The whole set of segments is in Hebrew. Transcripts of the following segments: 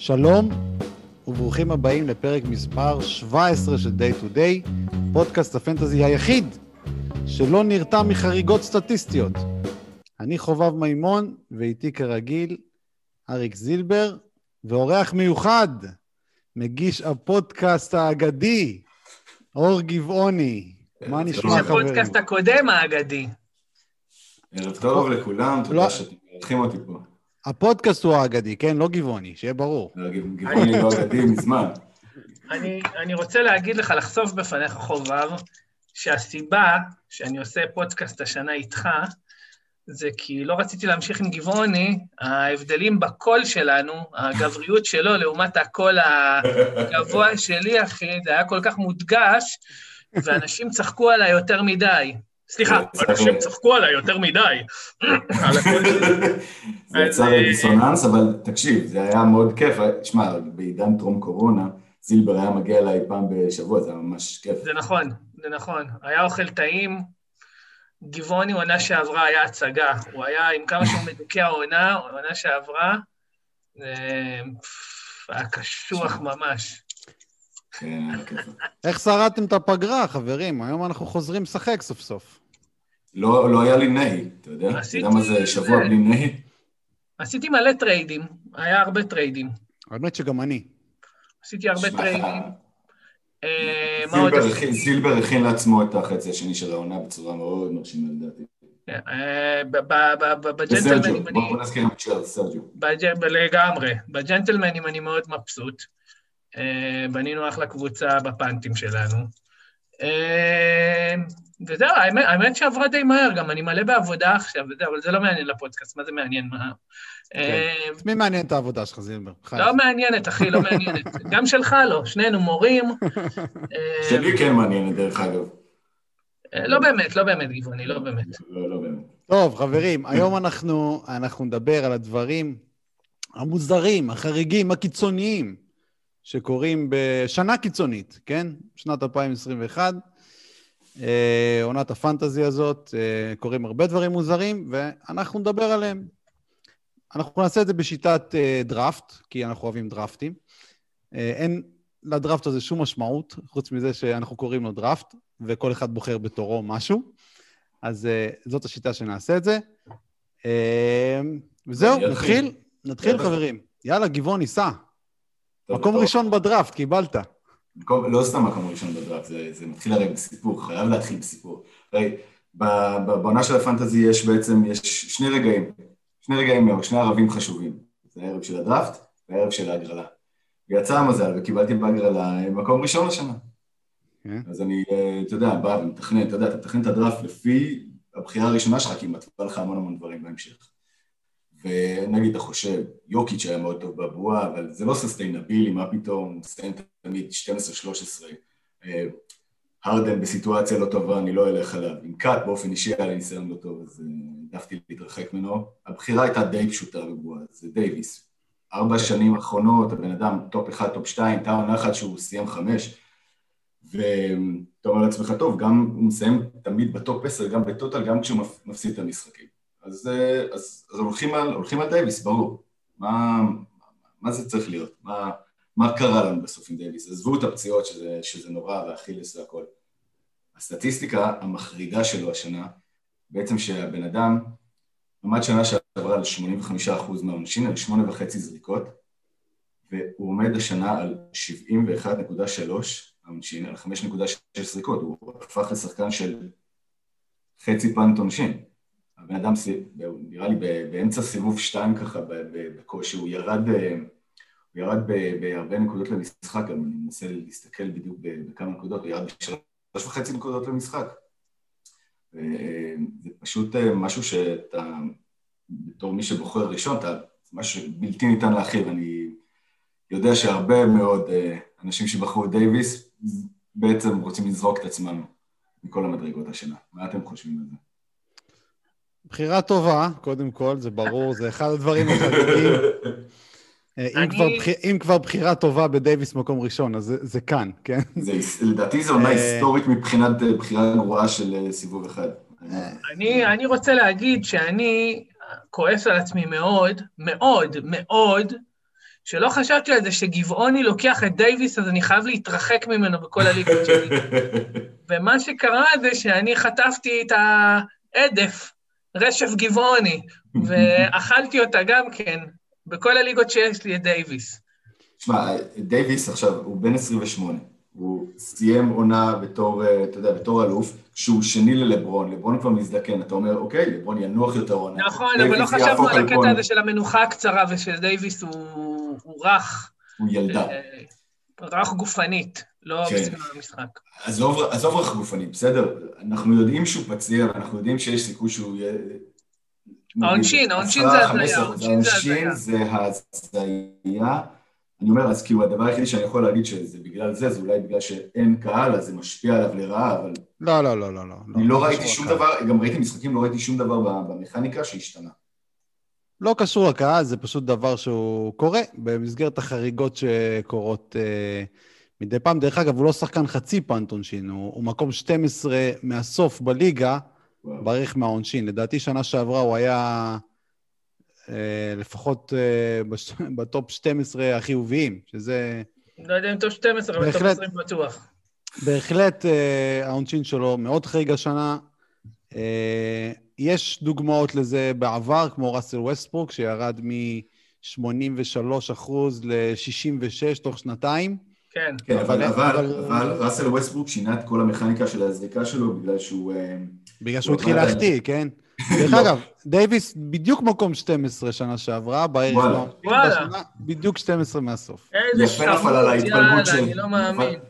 שלום וברוכים הבאים לפרק מספר 17 של Day to Day, פודקאסט הפנטזי היחיד שלא נרתע מחריגות סטטיסטיות. אני חובב מימון, ואיתי כרגיל אריק זילבר, ואורח מיוחד, מגיש הפודקאסט האגדי, אור גבעוני. מה נשמע, חברים? מגיש הפודקאסט הקודם האגדי. ערב טוב לכולם, תודה לא- שאתם מארחים אותי פה. הפודקאסט הוא האגדי, כן? לא גבעוני, שיהיה ברור. לא, גבעוני לא אגדי מזמן. אני, אני רוצה להגיד לך, לחשוף בפניך חובב, שהסיבה שאני עושה פודקאסט השנה איתך, זה כי לא רציתי להמשיך עם גבעוני, ההבדלים בקול שלנו, הגבריות שלו לעומת הקול הגבוה שלי, אחי, זה היה כל כך מודגש, ואנשים צחקו עליי יותר מדי. סליחה, אנשים צחקו עליי יותר מדי. זה יצר אה, דיסוננס, אבל תקשיב, זה היה מאוד כיף. שמע, בעידן טרום קורונה, זילבר היה מגיע אליי פעם בשבוע, זה היה ממש כיף. זה נכון, זה נכון. היה אוכל טעים. גבעוני עונה שעברה היה הצגה. הוא היה, עם כמה שהוא מדוכא העונה, עונה שעברה, היה קשוח ממש. כן, איך שרדתם את הפגרה, חברים? היום אנחנו חוזרים לשחק סוף סוף. לא, לא היה לי נהי, אתה יודע? אתה יודע מה זה שבוע בלי נהי? עשיתי מלא טריידים, היה הרבה טריידים. האמת שגם אני. עשיתי הרבה טריידים. אה, זילבר הכין לעצמו את החצי השני של העונה בצורה מאוד מרשימה לדעתי. כן, אה, בג'נטלמנים אני... לגמרי. בג'נטלמנים אני מאוד מבסוט. אה, בנינו אחלה קבוצה בפאנטים שלנו. וזהו, האמת, האמת שעברה די מהר, גם אני מלא בעבודה עכשיו, וזה, אבל זה לא מעניין לפודקאסט, מה זה מעניין? מה... כן. אה, מי מעניין את העבודה שלך, זילבר? לא מעניינת, אחי, לא מעניינת. גם שלך לא, שנינו מורים. אה, שלי כן מעניינת, דרך אגב. אה, לא באמת, לא באמת, גבעוני, לא באמת. לא, לא באמת. טוב, חברים, היום אנחנו, אנחנו נדבר על הדברים המוזרים, החריגים, הקיצוניים, שקורים בשנה קיצונית, כן? שנת 2021. אה, עונת הפנטזי הזאת, אה, קורים הרבה דברים מוזרים, ואנחנו נדבר עליהם. אנחנו נעשה את זה בשיטת אה, דראפט, כי אנחנו אוהבים דראפטים. אין לדראפט הזה שום משמעות, חוץ מזה שאנחנו קוראים לו דראפט, וכל אחד בוחר בתורו משהו. אז זאת השיטה שנעשה את זה. וזהו, נתחיל, נתחיל חברים. יאללה, גבעון, ניסע. מקום ראשון בדראפט, קיבלת. לא סתם מקום ראשון בדראפט, זה, זה מתחיל הרי בסיפור, חייב להתחיל בסיפור. הרי בעונה של הפנטזי יש בעצם, יש שני רגעים, שני רגעים, שני ערבים חשובים. זה הערב של הדראפט והערב של ההגרלה. ויצא המזל וקיבלתי בהגרלה מקום ראשון השנה. Okay. כן. אז אני, אתה יודע, בא ומתכנן, אתה יודע, אתה מתכנן את הדראפט לפי הבחירה הראשונה שלך, כי היא מתווה לך המון המון דברים בהמשך. ונגיד אתה חושב, יוקיץ' היה מאוד טוב בבועה, אבל זה לא sustainable, מה פתאום, מסיים תמיד 12-13. אה, הרדן בסיטואציה לא טובה, אני לא אלך עליו. עם קאט באופן אישי היה לי ניסיון לא טוב, אז אה, העדפתי להתרחק ממנו. הבחירה הייתה די פשוטה בבועה, זה דייוויס. ארבע כן. שנים אחרונות, הבן אדם טופ אחד, טופ שתיים, הייתה עונה אחת שהוא סיים חמש, ואתה אומר לעצמך, טוב, גם הוא מסיים תמיד בטופ עשר, גם ב total, גם כשהוא מפסיד את המשחקים. אז, אה, אז, אז הולכים, על, הולכים על דייוויס, ברור. מה, מה זה צריך להיות? מה, מה קרה לנו בסוף עם דייוויס? עזבו את הפציעות, שזה, שזה נורא, ואכילס והכל. הסטטיסטיקה המחרידה שלו השנה, בעצם שהבן אדם עמד שנה שעברה על 85% מהעונשין, על 8.5 זריקות, והוא עומד השנה על 71.3 העונשין, על 5.6 זריקות, הוא הפך לשחקן של חצי פנט עונשין. הבן אדם, נראה לי באמצע סיבוב שתיים ככה, בקושי, הוא ירד, אה, הוא ירד בהרבה נקודות למשחק, גם אני מנסה להסתכל בדיוק בכמה נקודות, הוא ירד בשלוש וחצי נקודות למשחק. זה פשוט אה, משהו שאתה, בתור מי שבוחר ראשון, אתה, זה משהו שבלתי ניתן להכיל, אני יודע שהרבה מאוד אה, אנשים שבחרו את דייוויס בעצם רוצים לזרוק את עצמם מכל המדרגות השנה. מה אתם חושבים על זה? בחירה טובה, קודם כל, זה ברור, זה אחד הדברים החגיגים. אה, אם, כבר בחירה טובה בדייוויס מקום ראשון, אז זה, כאן, כן? לדעתי זו עונה אה, היסטורית מבחינת אה, בחירה גרועה של סיבוב אחד. אני רוצה להגיד שאני כועס על עצמי מאוד, מאוד, מאוד, שלא חשבתי על זה שגבעוני לוקח את דייוויס, אז אני חייב להתרחק ממנו בכל הליגות שלי. ומה שקרה זה שאני חטפתי את העדף, רשף גבעוני, ואכלתי אותה גם כן, בכל הליגות שיש לי את דייוויס. תשמע, דייוויס עכשיו, הוא בן 28. הוא סיים עונה בתור, אה, אתה יודע, בתור אלוף, שהוא שני ללברון, לברון כבר מזדקן, אתה אומר, אוקיי, לברון ינוח יותר עונה. נכון, אבל לא חשבנו על הקטע הזה של המנוחה הקצרה ושל דייוויס הוא, הוא רך. הוא ילדה. אה, רך גופנית, לא כן. בסגנון המשחק. עזוב, עזוב רך גופנית, בסדר, אנחנו יודעים שהוא פציע, אנחנו יודעים שיש סיכוי שהוא יהיה... העונשין, העונשין זה הזיה, העונשין זה הזיה. העונשין זה הזיה. אני אומר, אז כאילו הדבר היחידי שאני יכול להגיד שזה בגלל זה, זה אולי בגלל שאין קהל, אז זה משפיע עליו לרעה, אבל... לא, לא, לא, לא. לא. אני לא, לא ראיתי שום דבר, גם ראיתי משחקים, לא ראיתי שום דבר במכניקה שהשתנה. לא קשור לקהל, זה פשוט דבר שהוא קורה במסגרת החריגות שקורות אה, מדי פעם. דרך אגב, הוא לא שחקן חצי פאנט עונשין, הוא, הוא מקום 12 מהסוף בליגה, בערך מהעונשין. לדעתי, שנה שעברה הוא היה... אה, לפחות אה, בטופ 12 החיוביים, שזה... לא יודע אם טופ 12, אבל טופ 20 בטוח. בהחלט אה, העונשין שלו מאוד חריג השנה. יש דוגמאות לזה בעבר, כמו ראסל ווסטברוק, שירד מ-83% ל-66 תוך שנתיים. כן. כן, אבל, אבל, אבל, אבל ראסל ווסטברוק שינה את כל המכניקה של הזריקה שלו בגלל שהוא... בגלל שהוא התחיל להחטיא, כן? דרך אגב, דייוויס בדיוק מקום 12 שנה שעברה, בערך וואלה. וואלה. בדיוק 12 מהסוף. איזה שחמוד, יאללה, אני לא מאמין.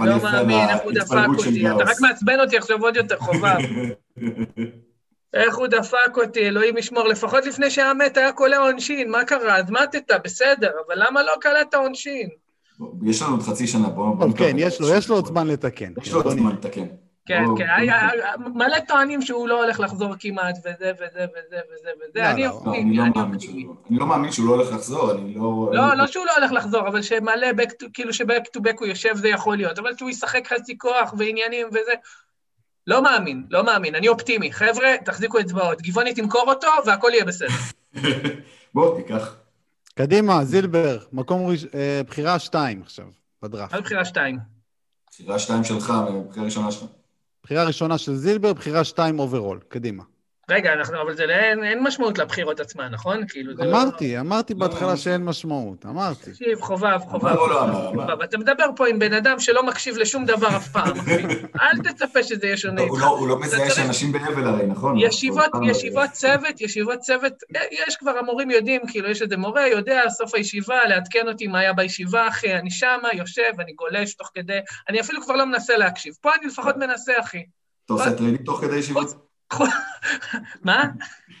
אני לא מאמין, איך הוא דפק אותי. אתה רק מעצבן אותי עכשיו עוד יותר, חובה. איך הוא דפק אותי, אלוהים ישמור. לפחות לפני שהיה מת היה קולע עונשין, מה קרה? אז מתת, בסדר, אבל למה לא קלט עונשין? יש לנו עוד חצי שנה, בואו... כן, יש לו עוד זמן לתקן. יש לו עוד זמן לתקן. כן, כן, היה מלא טוענים שהוא לא הולך לחזור כמעט, וזה וזה וזה וזה וזה, לא, אני לא, אופטימי, אני אופטימי. אני לא מאמין שהוא לא הולך לחזור, אני לא... לא, לא שהוא לא הולך לחזור, אבל שמלא, כאילו שבק טו בק הוא יושב זה יכול להיות, אבל שהוא ישחק חצי כוח ועניינים וזה, לא מאמין, לא מאמין, אני אופטימי. חבר'ה, תחזיקו אצבעות, גבעוני תמכור אותו והכל יהיה בסדר. בוא, תיקח. קדימה, זילבר, מקום ראש... אה, בחירה שתיים עכשיו, בדראפט. מה בחירה שתיים? בחירה שתיים שלך, בחירה ראשונה שלך. בחירה ראשונה של זילבר, בחירה שתיים overall. קדימה. רגע, אנחנו, אבל זה לא, אין, אין משמעות לבחירות עצמן, נכון? כאילו, זה לא- אמרתי, לא... אמרתי בהתחלה שאין משמעות, אמרתי. תקשיב, חובב, חובב. חובב. אתה מדבר פה עם בן אדם שלא מקשיב לשום דבר אף פעם. אל תצפה שזה יהיה שונה איתך. הוא לא מזהה שאנשים באבל הרי, נכון? ישיבות, ישיבות צוות, ישיבות צוות, יש כבר, המורים יודעים, כאילו, יש איזה מורה, יודע, סוף הישיבה, לעדכן אותי מה היה בישיבה, אחי, אני שמה, יושב, אני גולש תוך כדי, אני אפילו כבר לא מנסה להקשיב. פה אני לפחות מנסה, אחי. אתה עושה טריידים תוך כדי ישיבות? מה?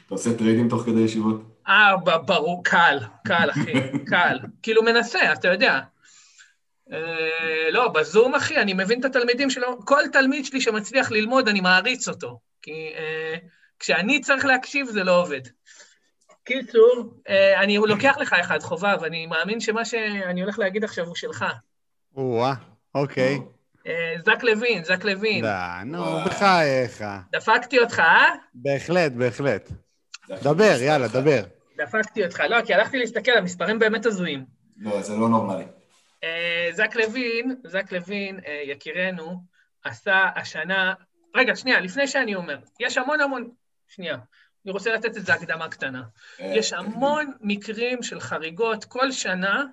אתה עושה טריידים תוך כדי ישיבות? אה, ברור, קל, קל, אחי, קל. כאילו מנסה, אתה יודע. אה, לא, בזום, אחי, אני מבין את התלמידים שלו. כל תלמיד שלי שמצליח ללמוד, אני מעריץ אותו. כי אה, כשאני צריך להקשיב, זה לא עובד. קיצור, אה, אני לוקח לך אחד, חובב, ואני מאמין שמה שאני הולך להגיד עכשיו הוא שלך. או-אה, אוקיי. אה, זק לוין, זק לוין. די, נו, בחייך. דפקתי אותך, אה? בהחלט, בהחלט. דבר, יאללה, דבר. דפקתי אותך. לא, כי הלכתי להסתכל, המספרים באמת הזויים. לא, זה לא נורמלי. אה, זק לוין, זק לוין, אה, יקירנו, עשה השנה... רגע, שנייה, לפני שאני אומר, יש המון המון... שנייה. אני רוצה לתת את זה הקדמה קטנה. יש המון מקרים של חריגות כל שנה,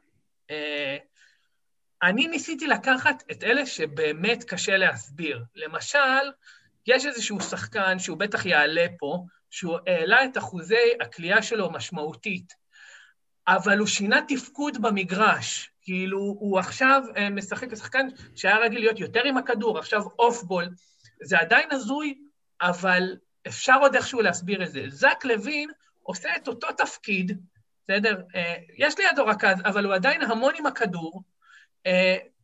אני ניסיתי לקחת את אלה שבאמת קשה להסביר. למשל, יש איזשהו שחקן שהוא בטח יעלה פה, שהוא העלה את אחוזי הכלייה שלו משמעותית, אבל הוא שינה תפקוד במגרש. כאילו, הוא עכשיו אה, משחק כשחקן שהיה רגיל להיות יותר עם הכדור, עכשיו אוף בול. זה עדיין הזוי, אבל אפשר עוד איכשהו להסביר את זה. זק לוין עושה את אותו תפקיד, בסדר? אה, יש לידו רכז, אבל הוא עדיין המון עם הכדור,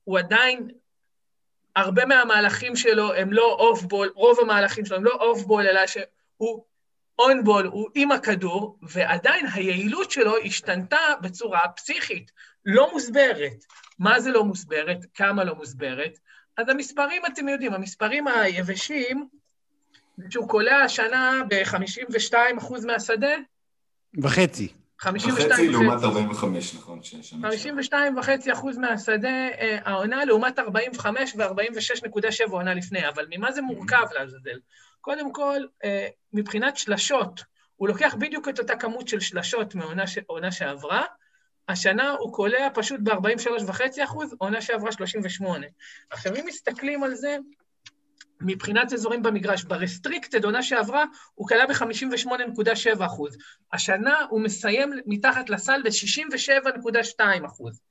הוא עדיין, הרבה מהמהלכים שלו הם לא off ball, רוב המהלכים שלו הם לא off ball, אלא שהוא on ball, הוא עם הכדור, ועדיין היעילות שלו השתנתה בצורה פסיכית, לא מוסברת. מה זה לא מוסברת? כמה לא מוסברת? אז המספרים, אתם יודעים, המספרים היבשים, שהוא קולע השנה ב-52% מהשדה. וחצי. 52 חצי לעומת וחצי. 45, נכון, ששנה שעברה. 52 וחצי אחוז מהשדה אה, העונה, לעומת 45 ו-46.7 עונה לפני. אבל ממה זה מורכב לעזאזל? קודם כל, אה, מבחינת שלשות, הוא לוקח בדיוק את אותה כמות של שלשות מעונה ש- עונה שעברה, השנה הוא קולע פשוט ב-43.5 אחוז, עונה שעברה 38. עכשיו, אם מסתכלים על זה, מבחינת אזורים במגרש, ברסטריקטד, עונה שעברה, הוא קלע ב-58.7 אחוז. השנה הוא מסיים מתחת לסל ב-67.2 אחוז.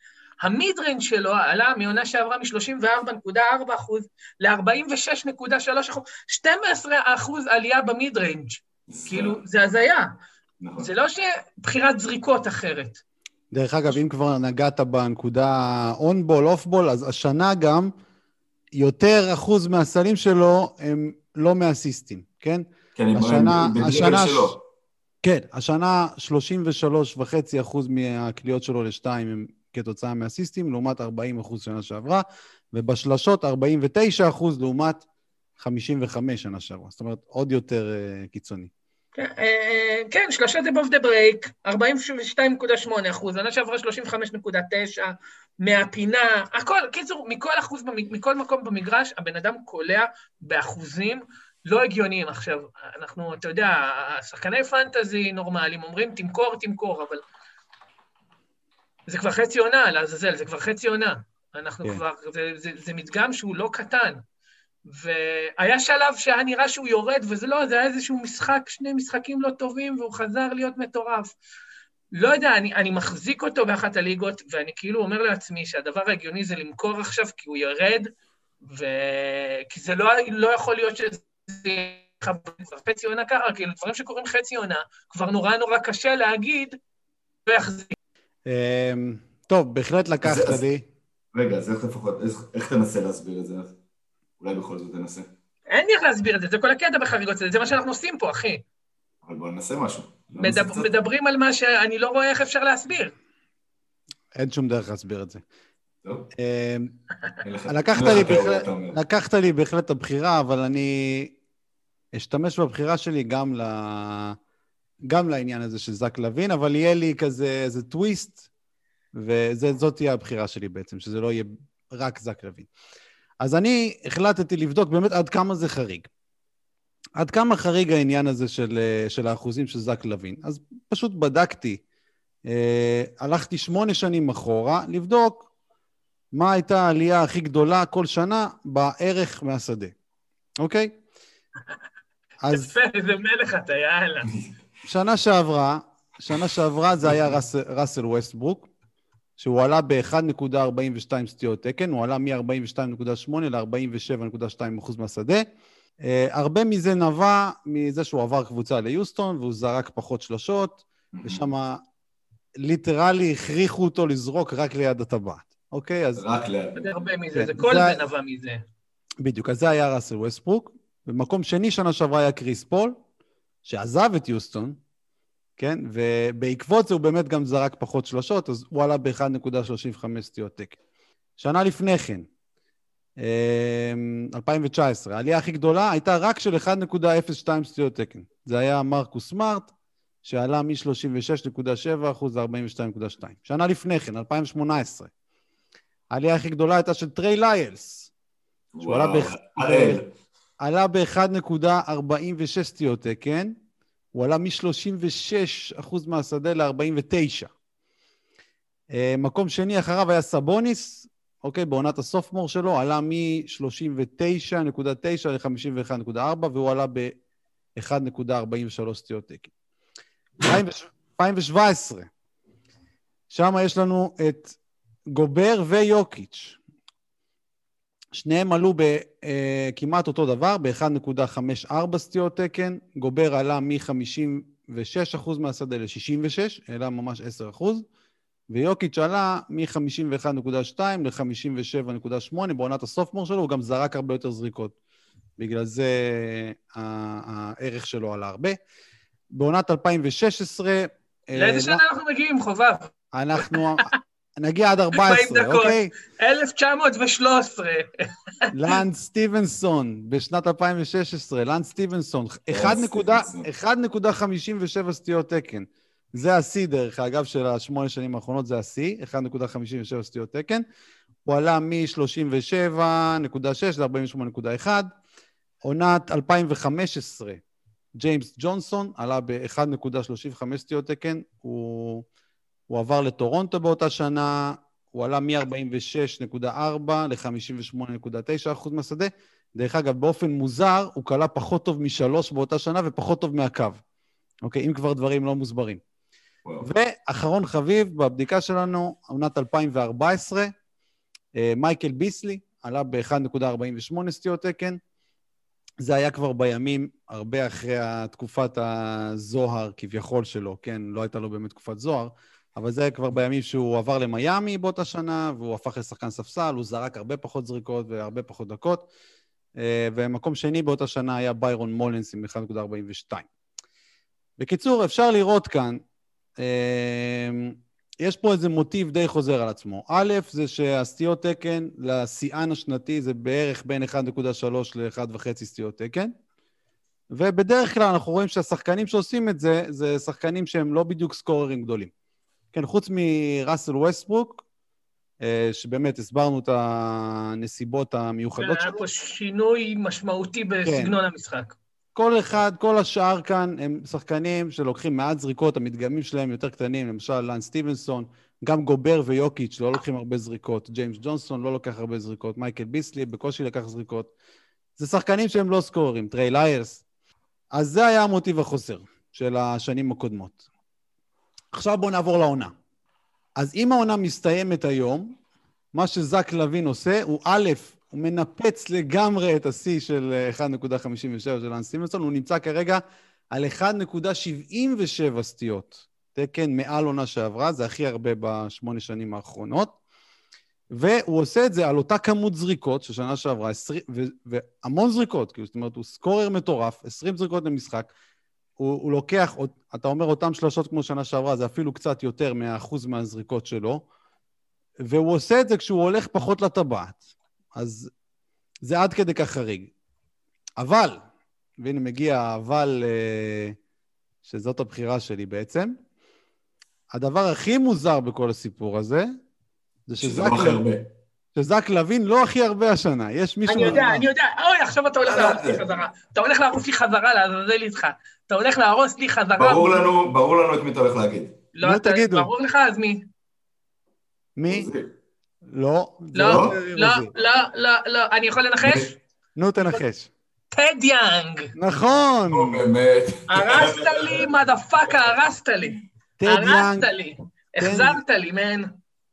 ה mid-range שלו עלה מעונה שעברה מ-34.4 אחוז ל-46.3 אחוז, 12 אחוז עלייה ב mid-range. כאילו, זה הזיה. נכון. זה לא שבחירת זריקות אחרת. דרך אגב, אם כבר נגעת בנקודה on-ball, off-ball, אז השנה גם יותר אחוז מהסלים שלו הם לא מאסיסטים, כן? כן, השנה- הם השנה- שלו. כן, השנה 33.5 אחוז מהקליעות שלו לשתיים הם כתוצאה מאסיסטים, לעומת 40 אחוז שנה שעברה, ובשלשות 49 אחוז לעומת 55 שנה שעברה. זאת אומרת, עוד יותר uh, קיצוני. כן, אה, כן, שלושות above the break, 42.8 אחוז, עונה שעברה 35.9, מהפינה, הכל, קיצור, מכל אחוז, מכל מקום במגרש, הבן אדם קולע באחוזים לא הגיוניים. עכשיו, אנחנו, אתה יודע, שחקני פנטזי נורמליים אומרים, תמכור, תמכור, אבל זה כבר חצי עונה, לעזאזל, זה כבר חצי עונה. אנחנו כן. כבר, זה, זה, זה מדגם שהוא לא קטן. והיה שלב שהיה נראה שהוא יורד, וזה לא, זה היה איזשהו משחק, שני משחקים לא טובים, והוא חזר להיות מטורף. לא יודע, אני, אני מחזיק אותו באחת הליגות, ואני כאילו אומר לעצמי שהדבר ההגיוני זה למכור עכשיו כי הוא ירד, ו... כי זה לא, לא יכול להיות שזה יהיה כבר חצי עונה ככה, כאילו דברים שקורים חצי עונה, כבר נורא נורא קשה להגיד, לא יחזיק. אמ, טוב, בהחלט לקחת לי. רגע, אז איך לפחות, איך תנסה להסביר את זה? אולי בכל זאת תנסה. אין לי איך להסביר את זה, זה כל הקטע בחריגות, זה זה מה שאנחנו עושים פה, אחי. אבל בוא ננסה משהו. לא ננסה מדבר? מדברים על מה שאני לא רואה איך אפשר להסביר. אין שום דרך להסביר את זה. בהחלט- אתה אומר. לקחת לי בהחלט את הבחירה, אבל אני אשתמש בבחירה שלי גם, ל... גם לעניין הזה של זק לוין, אבל יהיה לי כזה איזה טוויסט, וזאת תהיה הבחירה שלי בעצם, שזה לא יהיה רק זק לוין. אז אני החלטתי לבדוק באמת עד כמה זה חריג. עד כמה חריג העניין הזה של, אה, של האחוזים של זק לוין. אז פשוט בדקתי, אה, הלכתי שמונה שנים אחורה, לבדוק מה הייתה העלייה הכי גדולה כל שנה בערך מהשדה, אוקיי? אז יפה, איזה מלך אתה, יאללה. שנה שעברה, שנה שעברה זה היה ראסל, ראסל ווסטברוק, שהוא עלה ב-1.42 סטיות תקן, הוא עלה מ-42.8 ל-47.2 אחוז מהשדה. אה, הרבה מזה נבע מזה שהוא עבר קבוצה ליוסטון והוא זרק פחות שלשות, ושם literally הכריחו אותו לזרוק רק ליד הטבעת, אוקיי? אז רק ליד. זה הרבה מזה, כן, זה כל זה- זה נבע מזה. בדיוק, אז זה היה ראסל ווסטברוק. במקום שני שנה שעברה היה קריס פול, שעזב את יוסטון, כן? ובעקבות זה הוא באמת גם זרק פחות שלשות, אז הוא עלה ב-1.35 סטיות תקן. שנה לפני כן, אמ, 2019, העלייה הכי גדולה הייתה רק של 1.02 סטיות תקן. זה היה מרקוס סמארט, שעלה מ-36.7% ל-42.2. שנה לפני כן, 2018, העלייה הכי גדולה הייתה של טריי ליילס, וואו. עלה ב-1.46 סטיות תקן, הוא עלה מ-36% מהשדה ל-49. אה, מקום שני אחריו היה סבוניס, אוקיי, בעונת הסופמור שלו, עלה מ-39.9 ל-51.4, והוא עלה ב-1.43 סטיות תקן. 2017, שם יש לנו את גובר ויוקיץ'. שניהם עלו בכמעט אותו דבר, ב-1.54 סטיות תקן. גובר עלה מ-56% מהשדה ל-66, העלה ממש 10%, ויוקיץ' עלה מ-51.2 ל-57.8 בעונת הסופמור שלו, הוא גם זרק הרבה יותר זריקות. בגלל זה ה- הערך שלו עלה הרבה. בעונת 2016... לאיזה אה, שנה אנחנו מגיעים, חובב? אנחנו נגיע עד 14, דקות. אוקיי? 1913. לנד סטיבנסון, בשנת 2016, לנד סטיבנסון, 1.57 סטיות תקן. זה השיא, דרך אגב, של השמונה שנים האחרונות, זה השיא, 1.57 סטיות תקן. הוא עלה מ-37.6 ל-48.1. עונת 2015, ג'יימס ג'ונסון עלה ב-1.35 סטיות תקן, הוא, הוא עבר לטורונטו באותה שנה, הוא עלה מ-46.4 ל-58.9 אחוז מהשדה. דרך אגב, באופן מוזר, הוא כלה פחות טוב משלוש באותה שנה ופחות טוב מהקו. אוקיי, אם כבר דברים לא מוסברים. וואו. ואחרון חביב, בבדיקה שלנו, עונת 2014, אה, מייקל ביסלי עלה ב-1.48 סטיות תקן. זה היה כבר בימים הרבה אחרי תקופת הזוהר כביכול שלו, כן? לא הייתה לו באמת תקופת זוהר, אבל זה כבר בימים שהוא עבר למיאמי באותה שנה, והוא הפך לשחקן ספסל, הוא זרק הרבה פחות זריקות והרבה פחות דקות. אה, ומקום שני באותה שנה היה ביירון מולנס עם 1.42. בקיצור, אפשר לראות כאן, אה, יש פה איזה מוטיב די חוזר על עצמו. א', זה שהסטיות תקן לשיאן השנתי זה בערך בין 1.3 ל-1.5 סטיות תקן, ובדרך כלל אנחנו רואים שהשחקנים שעושים את זה, זה שחקנים שהם לא בדיוק סקוררים גדולים. כן, חוץ מראסל ווסטברוק, אה, שבאמת הסברנו את הנסיבות המיוחדות שלו. היה פה שינוי משמעותי בסגנון כן. המשחק. כל אחד, כל השאר כאן הם שחקנים שלוקחים מעט זריקות, המדגמים שלהם יותר קטנים, למשל לאנס סטיבנסון, גם גובר ויוקיץ' לא לוקחים הרבה זריקות, ג'יימס ג'ונסון לא לוקח הרבה זריקות, מייקל ביסלי בקושי לקח זריקות. זה שחקנים שהם לא סקוררים, טריי ליילס. אז זה היה המוטיב החוסר של השנים הקודמות. עכשיו בואו נעבור לעונה. אז אם העונה מסתיימת היום, מה שזק לוין עושה הוא א', הוא מנפץ לגמרי את השיא של 1.57 של לאן סטיבנסון, הוא נמצא כרגע על 1.77 סטיות. תקן מעל עונה שעברה, זה הכי הרבה בשמונה שנים האחרונות. והוא עושה את זה על אותה כמות זריקות של שנה שעברה, 20, ו, והמון זריקות, כאילו, זאת אומרת, הוא סקורר מטורף, 20 זריקות למשחק. הוא, הוא לוקח, אתה אומר אותם שלושות כמו שנה שעברה, זה אפילו קצת יותר מהאחוז מהזריקות שלו, והוא עושה את זה כשהוא הולך פחות לטבעת. אז זה עד כדי כך חריג. אבל, והנה מגיע האבל, אה, שזאת הבחירה שלי בעצם, הדבר הכי מוזר בכל הסיפור הזה, זה שזק, לב... שזק לוין לא הכי הרבה השנה. יש מישהו... אני יודע, אני יודע. אוי, עכשיו אתה הולך להרוס לי חזרה. אתה הולך להרוס לי חזרה, לעזאזל איתך. אתה הולך להרוס לי חזרה. ברור לנו, ברור לנו את מי אתה הולך להגיד. לא, תגידו. ברור לך, אז מי? מי? לא. לא, לא, לא, לא, לא. אני יכול לנחש? נו, תנחש. טד יאנג. נכון. נו, באמת. הרסת לי, מדה פאקה, הרסת לי. טד יאנג. הרסת לי. החזרת לי, מן.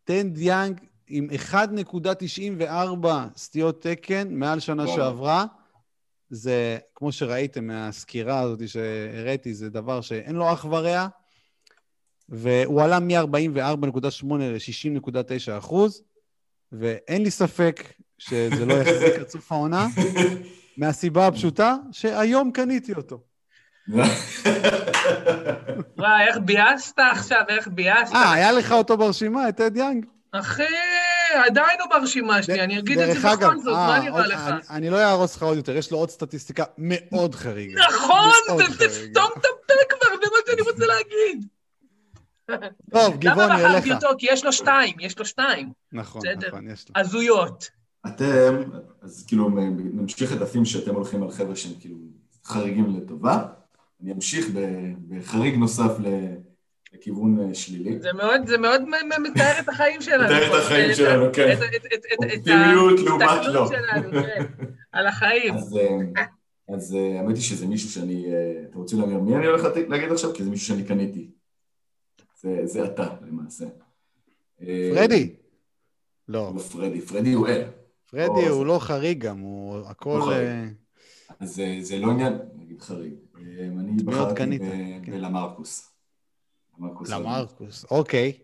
טד יאנג עם 1.94 סטיות תקן מעל שנה שעברה. זה, כמו שראיתם מהסקירה הזאת שהראיתי, זה דבר שאין לו אח ורע. והוא עלה מ-44.8 ל-60.9 אחוז. ואין לי ספק שזה לא יחזיק עד סוף העונה, מהסיבה הפשוטה שהיום קניתי אותו. וואי, איך ביאסת עכשיו, איך ביאסת. אה, היה לך אותו ברשימה, את אד יאנג? אחי, עדיין הוא ברשימה שלי, אני אגיד את זה בכל זאת, מה אה, נראה לך? אני לא אהרוס לך עוד יותר, יש לו עוד סטטיסטיקה מאוד חריגה. נכון, תסתום את הפה כבר, זה מה שאני רוצה להגיד. טוב, גבעוני, אליך. למה בחרתי אותו? כי יש לו שתיים, יש לו שתיים. נכון, נכון, יש לו. הזויות. אתם, אז כאילו נמשיך את הפים שאתם הולכים על חבר'ה שהם כאילו חריגים לטובה. אני אמשיך בחריג נוסף לכיוון אה, שלילי. זה מאוד, זה מאוד מתאר את החיים שלנו. מתאר את החיים שלנו, כן. אופטימיות לעומת לא. כן, על החיים. אז אה, האמת היא שזה מישהו שאני, אה, אתם רוצים להגיד מי אני הולך להגיד עכשיו? כי זה מישהו שאני קניתי. זה, זה אתה למעשה. פרדי. לא. לא פרדי, פרדי הוא אל. פרדי הוא לא חריג גם, הוא הכל... אה, אז זה, לא עניין, נגיד חריג. אה, אני בחרתי כן. בלמרקוס. למרקוס, אוקיי.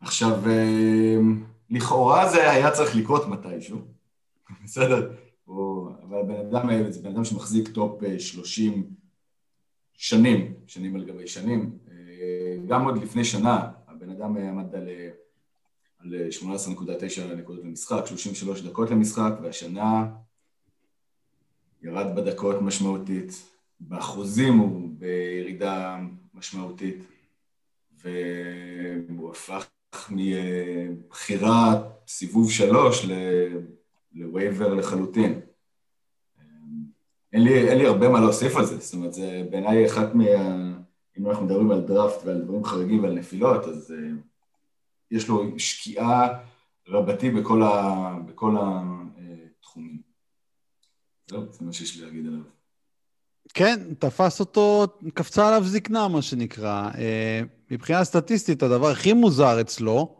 עכשיו, אה, לכאורה זה היה צריך לקרות מתישהו, בסדר? אבל הבן אדם, זה בן אדם שמחזיק top 30 שנים, שנים על גבי שנים, גם עוד לפני שנה, הבן אדם עמד על, על 18.9 נקודות למשחק, 33 דקות למשחק, והשנה ירד בדקות משמעותית, באחוזים הוא בירידה משמעותית. והוא הפך מבחירה סיבוב שלוש לווייבר לחלוטין. אין לי, אין לי הרבה מה להוסיף על זה, זאת אומרת, זה בעיניי אחת מה... אם אנחנו מדברים על דראפט ועל דברים חריגים ועל נפילות, אז uh, יש לו שקיעה רבתי בכל, ה, בכל התחומים. זהו, זה מה שיש לי להגיד עליו. כן, תפס אותו, קפצה עליו זקנה, מה שנקרא. אה, מבחינה סטטיסטית, הדבר הכי מוזר אצלו,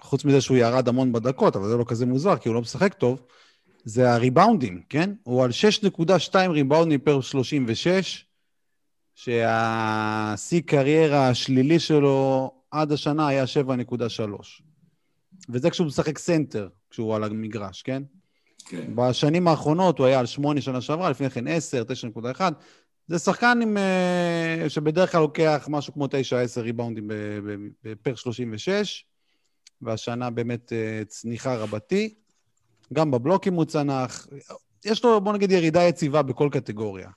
חוץ מזה שהוא ירד המון בדקות, אבל זה לא כזה מוזר, כי הוא לא משחק טוב, זה הריבאונדים, כן? הוא על 6.2 ריבאונדים פר 36, שהשיא קריירה השלילי שלו עד השנה היה 7.3. וזה כשהוא משחק סנטר, כשהוא על המגרש, כן? כן. בשנים האחרונות הוא היה על 8 שנה שעברה, לפני כן 10, 9.1. זה שחקן עם, אה, שבדרך כלל לוקח משהו כמו 9-10 ריבאונדים per 36, והשנה באמת אה, צניחה רבתי. גם בבלוקים הוא צנח. יש לו, בוא נגיד, ירידה יציבה בכל קטגוריה.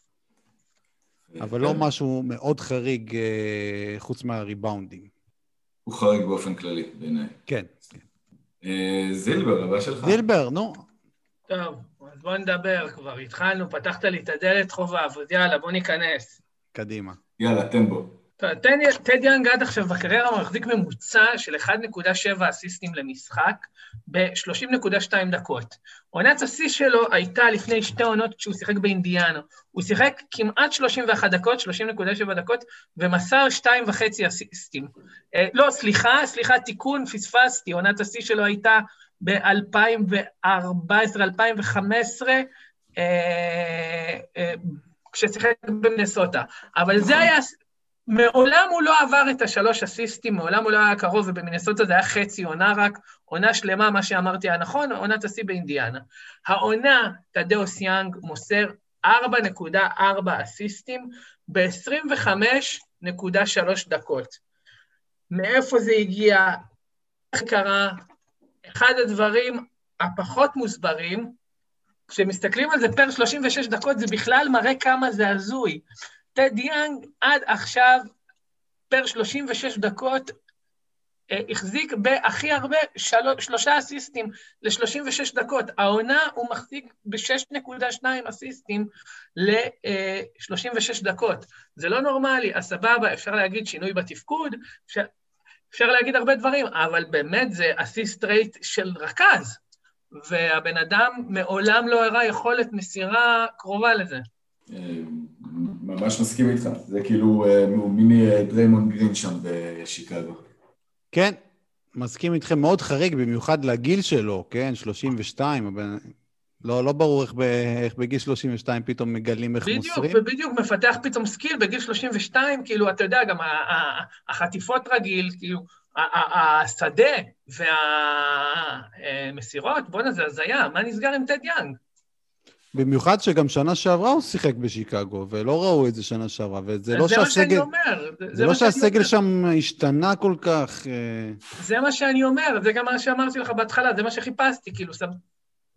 אבל לא כן. משהו מאוד חריג uh, חוץ מהריבאונדים. הוא חריג באופן כללי, בעיניי. כן. כן. זילבר, הבא שלך. זילבר, נו. טוב, אז בוא נדבר כבר. התחלנו, פתחת לי את הדלת חובב, אז יאללה, בוא ניכנס. קדימה. יאללה, תן בו. טד יאנג עד עכשיו בקריירה מחזיק ממוצע של 1.7 אסיסטים למשחק ב-30.2 דקות. עונת השיא שלו הייתה לפני שתי עונות כשהוא שיחק באינדיאנו. הוא שיחק כמעט 31 דקות, 30.7 דקות, ומסר 2.5 אסיסטים. אה, לא, סליחה, סליחה, תיקון, פספסתי, עונת השיא שלו הייתה ב-2014-2015, אה, אה, כששיחק בנסוטה. אבל זה היה מעולם הוא לא עבר את השלוש אסיסטים, מעולם הוא לא היה קרוב, ובמינסוטה זה היה חצי עונה רק, עונה שלמה, מה שאמרתי היה נכון, עונת השיא באינדיאנה. העונה, תדאוס יאנג מוסר 4.4 אסיסטים ב-25.3 דקות. מאיפה זה הגיע? איך קרה? אחד הדברים הפחות מוסברים, כשמסתכלים על זה פר 36 דקות, זה בכלל מראה כמה זה הזוי. טד יאנג עד עכשיו, פר 36 דקות, אה, החזיק בהכי הרבה, של... שלושה אסיסטים ל-36 דקות. העונה הוא מחזיק ב-6.2 אסיסטים ל-36 דקות. זה לא נורמלי, אז סבבה, אפשר להגיד שינוי בתפקוד, אפשר, אפשר להגיד הרבה דברים, אבל באמת זה אסיסט רייט של רכז, והבן אדם מעולם לא הראה יכולת מסירה קרובה לזה. אה, ממש מסכים איתך, זה כאילו אה, מיני אה, דריימון גרין שם בשיקגו. כן, מסכים איתכם, מאוד חריג, במיוחד לגיל שלו, כן, 32, אבל לא, לא ברור איך, ב, איך בגיל 32 פתאום מגלים איך בדיוק, מוסרים. בדיוק, ובדיוק מפתח פתאום skill בגיל 32, כאילו, אתה יודע, גם החטיפות רגיל, כאילו, השדה והמסירות, בואנה, זה הזיה, מה נסגר עם טד יאנג? במיוחד שגם שנה שעברה הוא שיחק בשיקגו, ולא ראו את זה שנה שעברה, וזה לא שהסגל... זה אומר. זה, זה לא שהסגל שם השתנה כל כך... אה. זה מה שאני אומר, זה גם מה שאמרתי לך בהתחלה, זה מה שחיפשתי, כאילו, זה...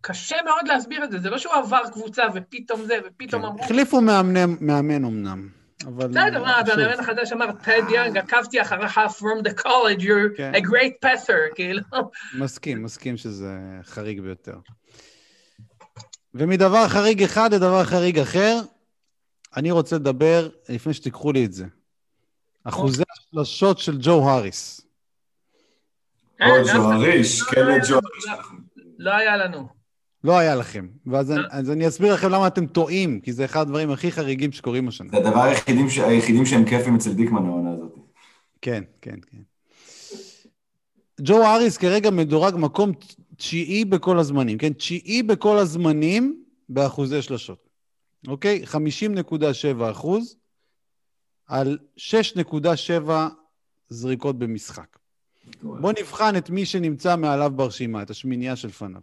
קשה מאוד להסביר את זה, זה לא שהוא עבר קבוצה ופתאום זה, ופתאום כן. אמרו... החליפו מאמן, מאמן אמנם, אבל... בסדר, מה, והמאמן החדש אמר, טד יאנג, עקבתי אחריך from the college, you're כן. a great passer, כאילו. מסכים, מסכים שזה חריג ביותר. ומדבר חריג אחד לדבר חריג אחר, אני רוצה לדבר, לפני שתיקחו לי את זה, אחוזי השלשות של ג'ו האריס. או ג'ו האריס, כן ג'ו האריס. לא היה לנו. לא היה לכם. ואז אני, אז אני אסביר לכם למה אתם טועים, כי זה אחד הדברים הכי חריגים שקורים השנה. זה הדבר היחידים, ש... היחידים שהם כיפים אצל דיקמן העונה הזאת. כן, כן, כן. ג'ו האריס כרגע מדורג מקום תשיעי בכל הזמנים, כן? תשיעי בכל הזמנים באחוזי שלשות, אוקיי? 50.7 אחוז על 6.7 זריקות במשחק. בואו נבחן את מי שנמצא מעליו ברשימה, את השמינייה שלפניו.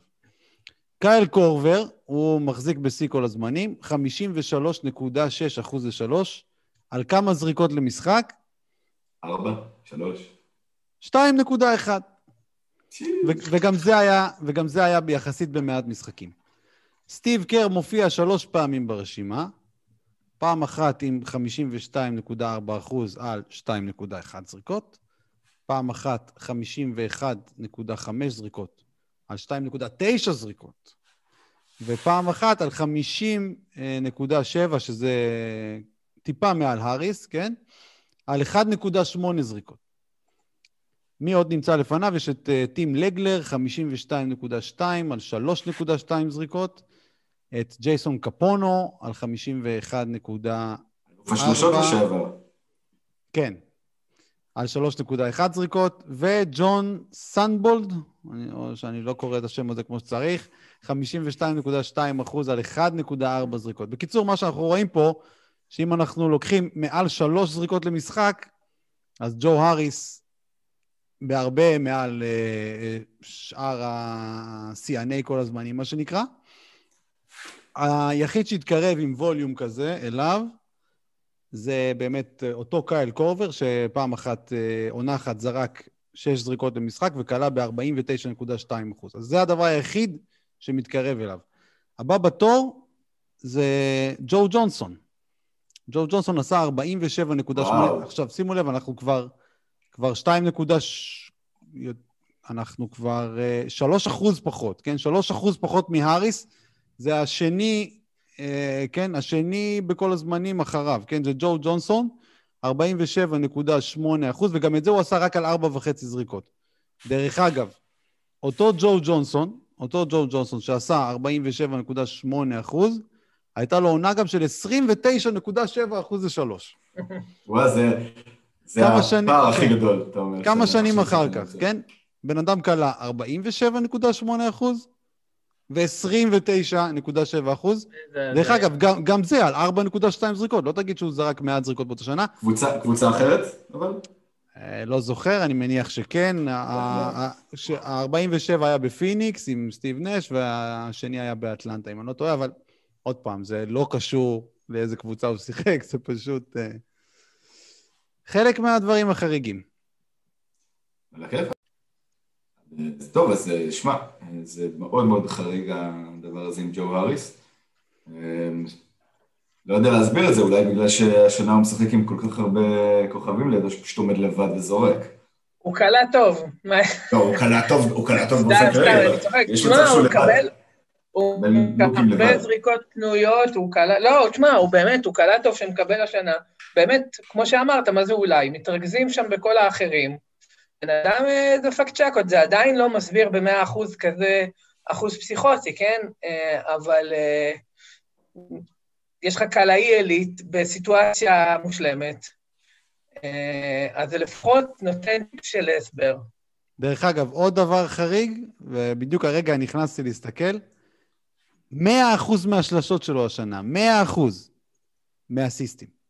קייל קורבר, הוא מחזיק בשיא כל הזמנים, 53.6 אחוז לשלוש, על כמה זריקות למשחק? 4, 3. 2.1. וגם זה היה, וגם זה היה ביחסית במעט משחקים. סטיב קר מופיע שלוש פעמים ברשימה, פעם אחת עם 52.4% על 2.1 זריקות, פעם אחת 51.5 זריקות על 2.9 זריקות, ופעם אחת על 50.7, שזה טיפה מעל האריס, כן? על 1.8 זריקות. מי עוד נמצא לפניו? יש את uh, טים לגלר, 52.2 על 3.2 זריקות, את ג'ייסון קפונו על 51. השלושות לשעבר. כן, על 3.1 זריקות, וג'ון סנבולד, אני, או שאני לא קורא את השם הזה כמו שצריך, 52.2 אחוז על 1.4 זריקות. בקיצור, מה שאנחנו רואים פה, שאם אנחנו לוקחים מעל שלוש זריקות למשחק, אז ג'ו האריס בהרבה מעל uh, שאר ה-CNA כל הזמנים, מה שנקרא. היחיד שהתקרב עם ווליום כזה אליו, זה באמת אותו קייל קורבר, שפעם אחת, uh, עונה אחת, זרק שש זריקות למשחק וכלה ב-49.2 אז זה הדבר היחיד שמתקרב אליו. הבא בתור זה ג'ו ג'ונסון. ג'ו ג'ונסון עשה 47.8, עכשיו שימו לב, אנחנו כבר, כבר 2. אנחנו כבר 3 אה, אחוז פחות, כן? 3 אחוז פחות מהאריס, זה השני, אה, כן? השני בכל הזמנים אחריו, כן? זה ג'ו ג'ונסון, 47.8 אחוז, וגם את זה הוא עשה רק על 4.5 זריקות. דרך אגב, אותו ג'ו ג'ונסון, אותו ג'ו ג'ונסון שעשה 47.8 אחוז, הייתה לו עונה גם של 29.7 אחוז לשלוש. וואי, זה, זה הפער הכי. גדול, אתה אומר. כמה שנים אחר כך, כן? בן אדם קלה 47.8 אחוז ו-29.7 אחוז. דרך אגב, גם, גם זה על 4.2 זריקות, לא תגיד שהוא זרק מעט זריקות באותה שנה. קבוצה, קבוצה אחרת, אבל? אה, לא זוכר, אני מניח שכן. ה-47 היה בפיניקס עם סטיב נש, והשני היה באטלנטה, אם אני לא טועה, אבל עוד פעם, זה לא קשור לאיזה קבוצה הוא שיחק, זה פשוט uh, חלק מהדברים החריגים. על הכיף. טוב, אז אה, שמע, זה מאוד מאוד חריג הדבר הזה עם ג'ו האריס. לא יודע להסביר את זה, אולי בגלל שהשנה הוא משחק עם כל כך הרבה כוכבים לידו, שפשוט עומד לבד וזורק. הוא קלע טוב. לא, הוא קלע טוב, הוא קלע טוב באופן כרגע. יש מצב שהוא לבד. הוא מקבל זריקות פנויות, הוא קלע, לא, תשמע, הוא באמת, הוא קלע טוב שמקבל השנה. באמת, כמו שאמרת, מה זה אולי? מתרכזים שם בכל האחרים. בן אדם אה, דפק צ'קות, זה עדיין לא מסביר במאה אחוז כזה, אחוז פסיכוטי, כן? אה, אבל אה, יש לך קלעי עילית בסיטואציה מושלמת, אז זה לפחות נותן של הסבר. דרך אגב, עוד דבר חריג, ובדיוק הרגע נכנסתי להסתכל, 100% מהשלשות שלו השנה, 100% מהסיסטים.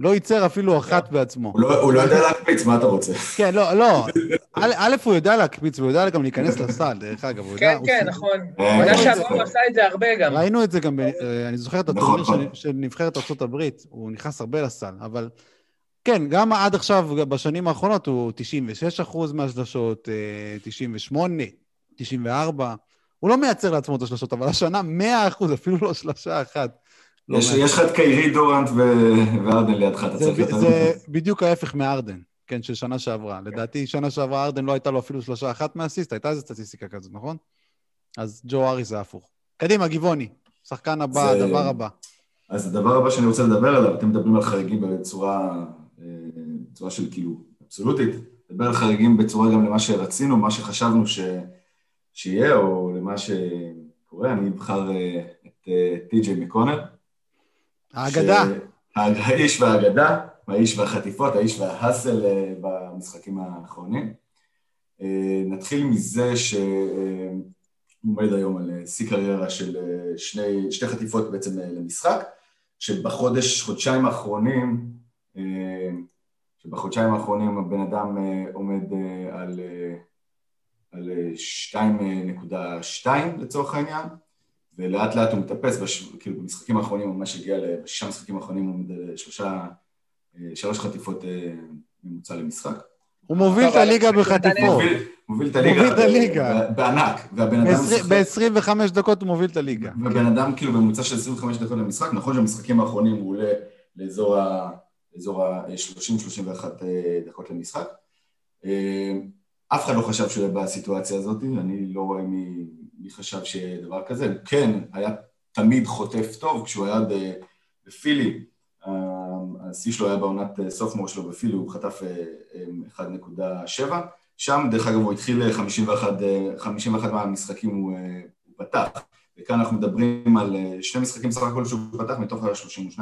לא ייצר אפילו אחת בעצמו. הוא לא, הוא לא יודע להקפיץ, מה אתה רוצה? כן, לא, לא. א', הוא יודע להקפיץ, והוא יודע גם להיכנס לסל, דרך אגב. כן, כן, נכון. הוא יודע שעבור הוא עשה את זה הרבה גם. ראינו את זה גם, אה, אני זוכר את הטורניר נכון. של נבחרת ארה"ב, הוא נכנס הרבה לסל, אבל כן, גם עד עכשיו, בשנים האחרונות, הוא 96 אחוז מהשלשות, 98, אה, 94. הוא לא מייצר לעצמו את השלושות, אבל השנה 100 אחוז, אפילו לא שלושה אחת. לא יש, יש לך את קיירי דורנט וארדן לידך, אתה צריך יותר... זה בדיוק ההפך מארדן, כן, של שנה שעברה. לדעתי, שנה שעברה ארדן לא הייתה לו אפילו שלושה אחת מהסיסט, הייתה איזו סטטיסטיקה כזאת, נכון? אז ג'ו ארי זה הפוך. קדימה, גבעוני, שחקן הבא. הדבר הבא. אז הדבר הבא שאני רוצה לדבר עליו, אתם מדברים על חריגים בצורה, אה, בצורה של כאילו אבסולוטית, לדבר על חריגים בצורה גם למה שרצינו, מה שחשבנו ש... שיהיה, או למה שקורה, אני אבחר אה, את אה, טי.ג'יי מקונר. האגדה. האיש והאגדה, האיש והחטיפות, האיש וההאסל אה, במשחקים האחרונים. נתחיל מזה שהוא עומד היום על שיא קריירה של שני, שתי חטיפות בעצם למשחק, שבחודש, חודשיים האחרונים, שבחודשיים האחרונים הבן אדם עומד על על 2.2 לצורך העניין, ולאט לאט הוא מטפס, בש... כאילו במשחקים האחרונים הוא ממש הגיע, בשישה משחקים האחרונים הוא עומד על שלושה, שלוש חטיפות אה, ממוצע למשחק. הוא מוביל את הליגה בחטיפות. מוביל את הליגה. מוביל את הליגה. בענק, והבן אדם משחק. ב-25 דקות הוא מוביל את הליגה. ובן אדם כאילו בממוצע של 25 דקות למשחק, נכון שבמשחקים האחרונים הוא עולה לאזור ה-30-31 דקות למשחק. אף אחד לא חשב שהוא יהיה בסיטואציה הזאת, אני לא רואה מי, מי חשב שיהיה דבר כזה. כן, היה תמיד חוטף טוב, כשהוא היה בפילי, השיא שלו היה בעונת סופמור שלו בפילי, הוא חטף 1.7. שם, דרך אגב, הוא התחיל 51, 51 מהמשחקים הוא, הוא פתח. וכאן אנחנו מדברים על שני משחקים סך הכל שהוא פתח מתוך ה-32.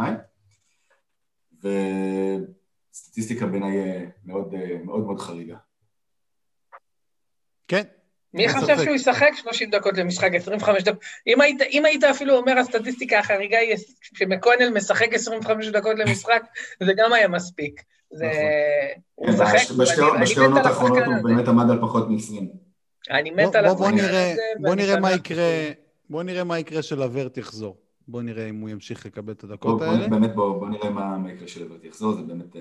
וסטטיסטיקה בעיניי מאוד מאוד מאוד חריגה. כן. מי חשב שהוא ישחק 30 דקות למשחק, 25 דקות? אם היית, אם היית אפילו אומר הסטטיסטיקה החריגה היא שמקונל משחק 25 דקות למשחק, זה גם היה מספיק. זה... הוא כן, משחק... בשתי עונות האחרונות הוא באמת עמד על פחות מ-20. אני מת על השחקן הזה. בוא נראה מה יקרה, בוא נראה מה יקרה שלוורט יחזור. בוא נראה אם הוא ימשיך לקבל את הדקות האלה. באמת, בוא נראה מה יקרה שלוורט יחזור, זה באמת...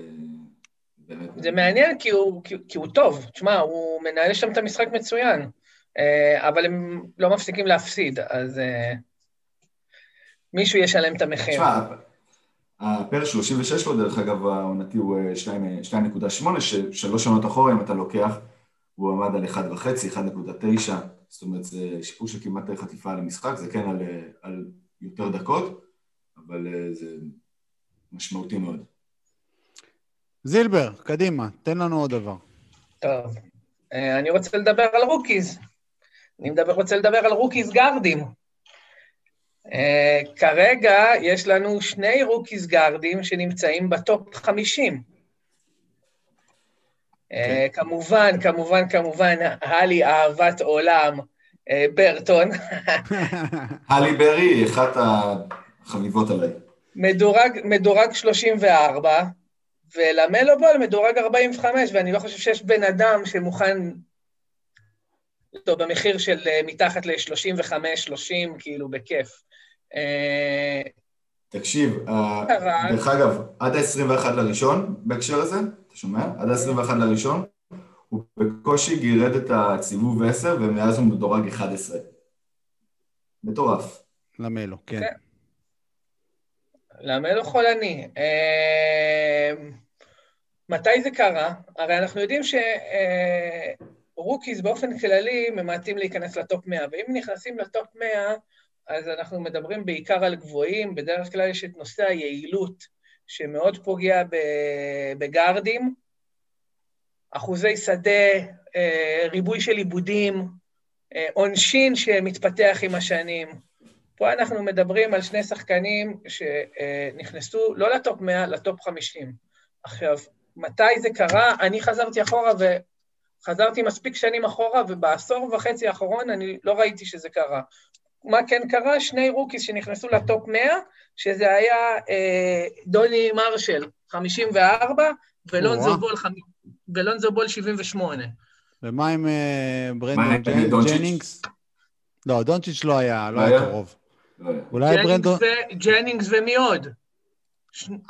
זה מעניין כי הוא, כי, כי הוא טוב, תשמע, הוא מנהל שם את המשחק מצוין, אבל הם לא מפסיקים להפסיד, אז מישהו ישלם את המחיר. תשמע, הפר 36 שלו, דרך אגב, העונתי הוא 2.8, ששלוש שנות אחורה, אם אתה לוקח, הוא עמד על 1.5, 1.9, זאת אומרת, זה שיפור של כמעט חטיפה למשחק, זה כן על, על יותר דקות, אבל זה משמעותי מאוד. זילבר, קדימה, תן לנו עוד דבר. טוב, אני רוצה לדבר על rookies. אני מדבר, רוצה לדבר על rookies גארדים. אה, כרגע יש לנו שני rookies גארדים שנמצאים ב top 50. Uh, כמובן, כמובן, כמובן, הלי אהבת עולם, uh, ברטון. הלי ברי, אחת החביבות עליי. מדורג, מדורג 34, ולמלו בול מדורג 45, ואני לא חושב שיש בן אדם שמוכן אותו במחיר של מתחת ל-35-30, כאילו, בכיף. תקשיב, דרך אגב, עד ה-21 לראשון, בהקשר הזה, אתה שומע? עד ה-21 לראשון, הוא בקושי גירד את הסיבוב 10, ומאז הוא מדורג 11. מטורף. למלו, כן. למלו חולני. מתי זה קרה? הרי אנחנו יודעים שרוקיז באופן כללי ממעטים להיכנס לטופ 100, ואם נכנסים לטופ 100, אז אנחנו מדברים בעיקר על גבוהים, בדרך כלל יש את נושא היעילות, שמאוד פוגע בגארדים, אחוזי שדה, ריבוי של עיבודים, עונשין שמתפתח עם השנים. פה אנחנו מדברים על שני שחקנים שנכנסו לא לטופ 100, לטופ 50. עכשיו, מתי זה קרה? אני חזרתי אחורה וחזרתי מספיק שנים אחורה, ובעשור וחצי האחרון אני לא ראיתי שזה קרה. מה כן קרה? שני rookies שנכנסו ל top 100, שזה היה אה, דוני מרשל, 54, ולונזו בול, ולונזו בול 78. ומה עם אה, ברנדון ג'נינגס? לא, דונצ'יץ' לא היה, לא היה קרוב. אולי ברנדון... ג'נינגס ומי עוד?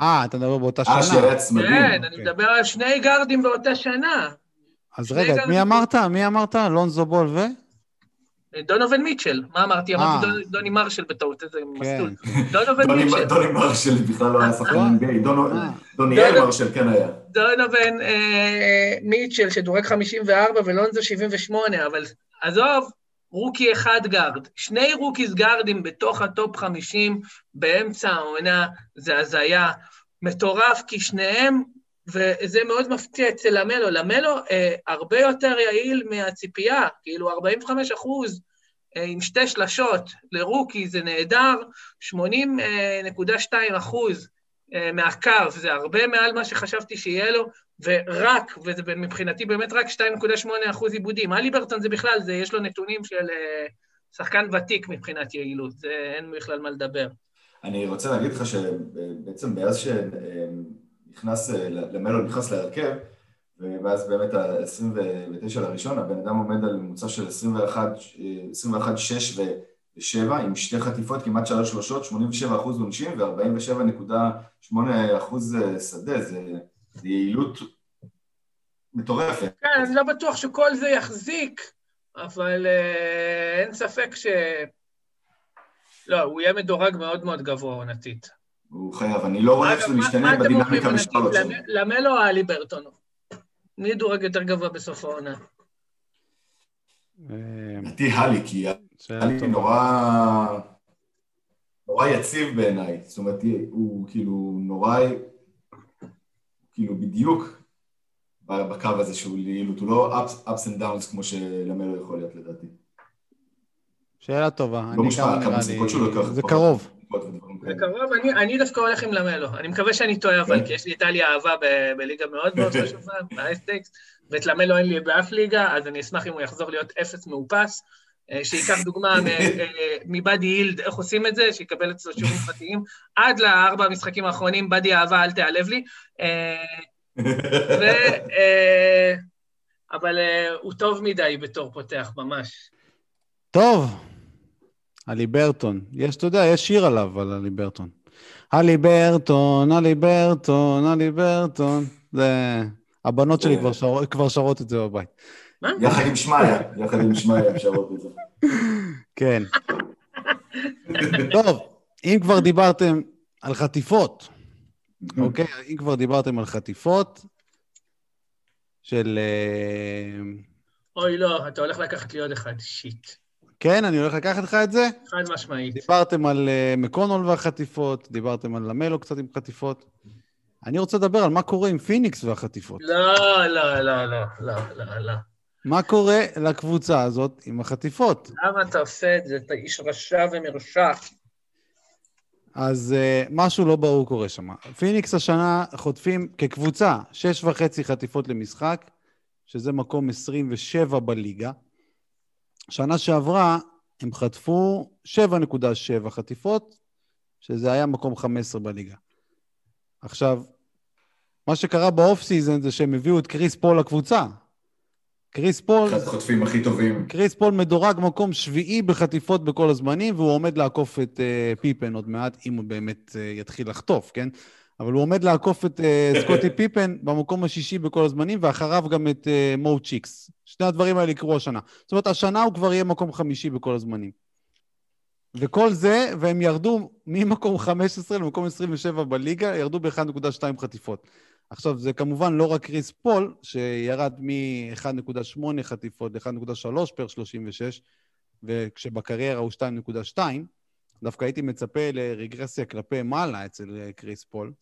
אה, אתה מדבר באותה שנה. אה, שהיה צמדים. כן, אני מדבר על שני גארדים באותה שנה. אז רגע, מי אמרת? מי אמרת? לונזו בול ו? דונובן מיטשל, מה אמרתי? אמרתי דוני מרשל בטעות, איזה מסלול. דונובן מיטשל. דוני מרשל בכלל לא היה שחקן גיי, דוניאל מרשל כן היה. דונובן מיטשל שדורג 54 ולונזו 78, אבל עזוב, rookie אחד גארד. שני rookies גארדים בתוך ה top 50 באמצע העונה, זה הזיה. מטורף, כי שניהם, וזה מאוד מפתיע אצל למלו, למלו אה, הרבה יותר יעיל מהציפייה, כאילו 45 אחוז אה, עם שתי שלשות לרוקי זה נהדר, 80.2 אחוז אה, מהקו, זה הרבה מעל מה שחשבתי שיהיה לו, ורק, וזה מבחינתי באמת רק 2.8 אחוז עיבודים. אלי ברטון זה בכלל, זה, יש לו נתונים של uh, שחקן ותיק מבחינת יעילות, זה אין בכלל מה לדבר. אני רוצה להגיד לך שבעצם מאז שנכנס, למלו נכנס להרכב, ואז באמת ה-29 לראשון, הבן אדם עומד על ממוצע של 21, 21 6 ו-7, עם שתי חטיפות, כמעט שלוש שלושות, 87 אחוז עונשים ו-47.8 אחוז שדה, זה... זה יעילות מטורפת. כן, אני לא בטוח שכל זה יחזיק, אבל אה, אין ספק ש... לא, הוא יהיה מדורג מאוד מאוד גבוה עונתית. הוא חייב, אני לא רואה איך זה מה- משתנה בדינמיקה בשלוש שלו. למ- למלו או אלי ברטון? מי ידורג יותר גבוה בסוף העונה? אה, לדעתי הלי, כי הלי. נורא... נורא יציב בעיניי. זאת אומרת, הוא כאילו נורא... כאילו בדיוק בקו הזה שהוא יעילות, הוא לא ups, ups and downs כמו שלמלו יכול להיות לדעתי. שאלה טובה. לא מושפע, כמה סיכות שהוא לוקח. זה קרוב. כאלה. בקרוב, אני, אני דווקא הולך עם למלו. אני מקווה שאני טועה, אבל. כי יש לי את אלי אהבה ב- בליגה מאוד מאוד חשובה, באייסטקס, ואת למלו אין לי באף ליגה, אז אני אשמח אם הוא יחזור להיות אפס מאופס. אה, שייקח דוגמה אה, מבאדי הילד, איך עושים את זה, שיקבל אצלו שיעורים פרטיים. עד לארבע המשחקים האחרונים, באדי אהבה, אל תיעלב לי. אה, ו... אבל הוא טוב מדי בתור פותח, ממש. טוב, עלי ברטון. יש, אתה יודע, יש שיר עליו, על עלי ברטון. עלי ברטון, עלי ברטון, עלי ברטון. זה... הבנות שלי כבר, שר... כבר שרות את זה בבית. יחד עם שמעיה, יחד עם שמעיה לראות את זה. כן. טוב, אם כבר דיברתם על חטיפות, אוקיי? אם כבר דיברתם על חטיפות של... אה, אוי, לא, אתה הולך לקחת לי עוד אחד, שיט. כן, אני הולך לקחת לך את זה. חד משמעית. דיברתם על uh, מקונול והחטיפות, דיברתם על למלו קצת עם חטיפות. אני רוצה לדבר על מה קורה עם פיניקס והחטיפות. לא, לא, לא, לא, לא, לא, לא. מה קורה לקבוצה הזאת עם החטיפות? למה אתה עושה את זה? אתה איש רשע ומרושע. אז אה, משהו לא ברור קורה שם. פיניקס השנה חוטפים כקבוצה שש וחצי חטיפות למשחק, שזה מקום 27 בליגה. שנה שעברה הם חטפו 7.7 חטיפות, שזה היה מקום 15 בליגה. עכשיו, מה שקרה ב off season זה שהם הביאו את קריס פול לקבוצה. קריס פול, אחד החוטפים הכי טובים. קריס פול מדורג מקום שביעי בחטיפות בכל הזמנים, והוא עומד לעקוף את אה, פיפן עוד מעט, אם הוא באמת אה, יתחיל לחטוף, כן? אבל הוא עומד לעקוף את אה, סקוטי פיפן במקום השישי בכל הזמנים, ואחריו גם את אה, מו צ'יקס. שני הדברים האלה יקרו השנה. זאת אומרת, השנה הוא כבר יהיה מקום חמישי בכל הזמנים. וכל זה, והם ירדו ממקום 15 למקום 27 בליגה, ירדו ב-1.2 חטיפות. עכשיו, זה כמובן לא רק קריס פול, שירד מ-1.8 חטיפות ל-1.3 per 36, וכשבקריירה הוא 2.2, דווקא הייתי מצפה לרגרסיה כלפי מעלה אצל אה, קריס פול.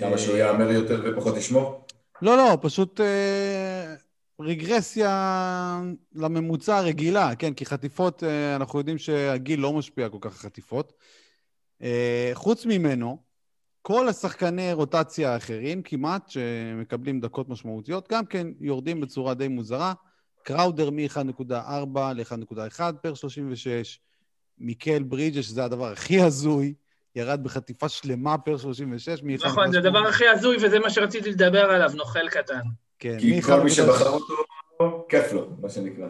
למה שהוא יהמר יותר ופחות ישמור? לא, לא, פשוט אה, רגרסיה לממוצע הרגילה, כן, כי חטיפות, אה, אנחנו יודעים שהגיל לא משפיע כל כך על חטיפות. אה, חוץ ממנו, כל השחקני רוטציה האחרים כמעט, שמקבלים דקות משמעותיות, גם כן יורדים בצורה די מוזרה. קראודר מ-1.4 ל-1.1 פר 36, מיקל ברידג'ה, שזה הדבר הכי הזוי, ירד בחטיפה שלמה פר 36, מ-1.8. נכון, זה הדבר הכי הזוי, וזה מה שרציתי לדבר עליו, נוכל קטן. כן, כי כל מי 1.8 שבחר אותו, כיף לו, מה שנקרא.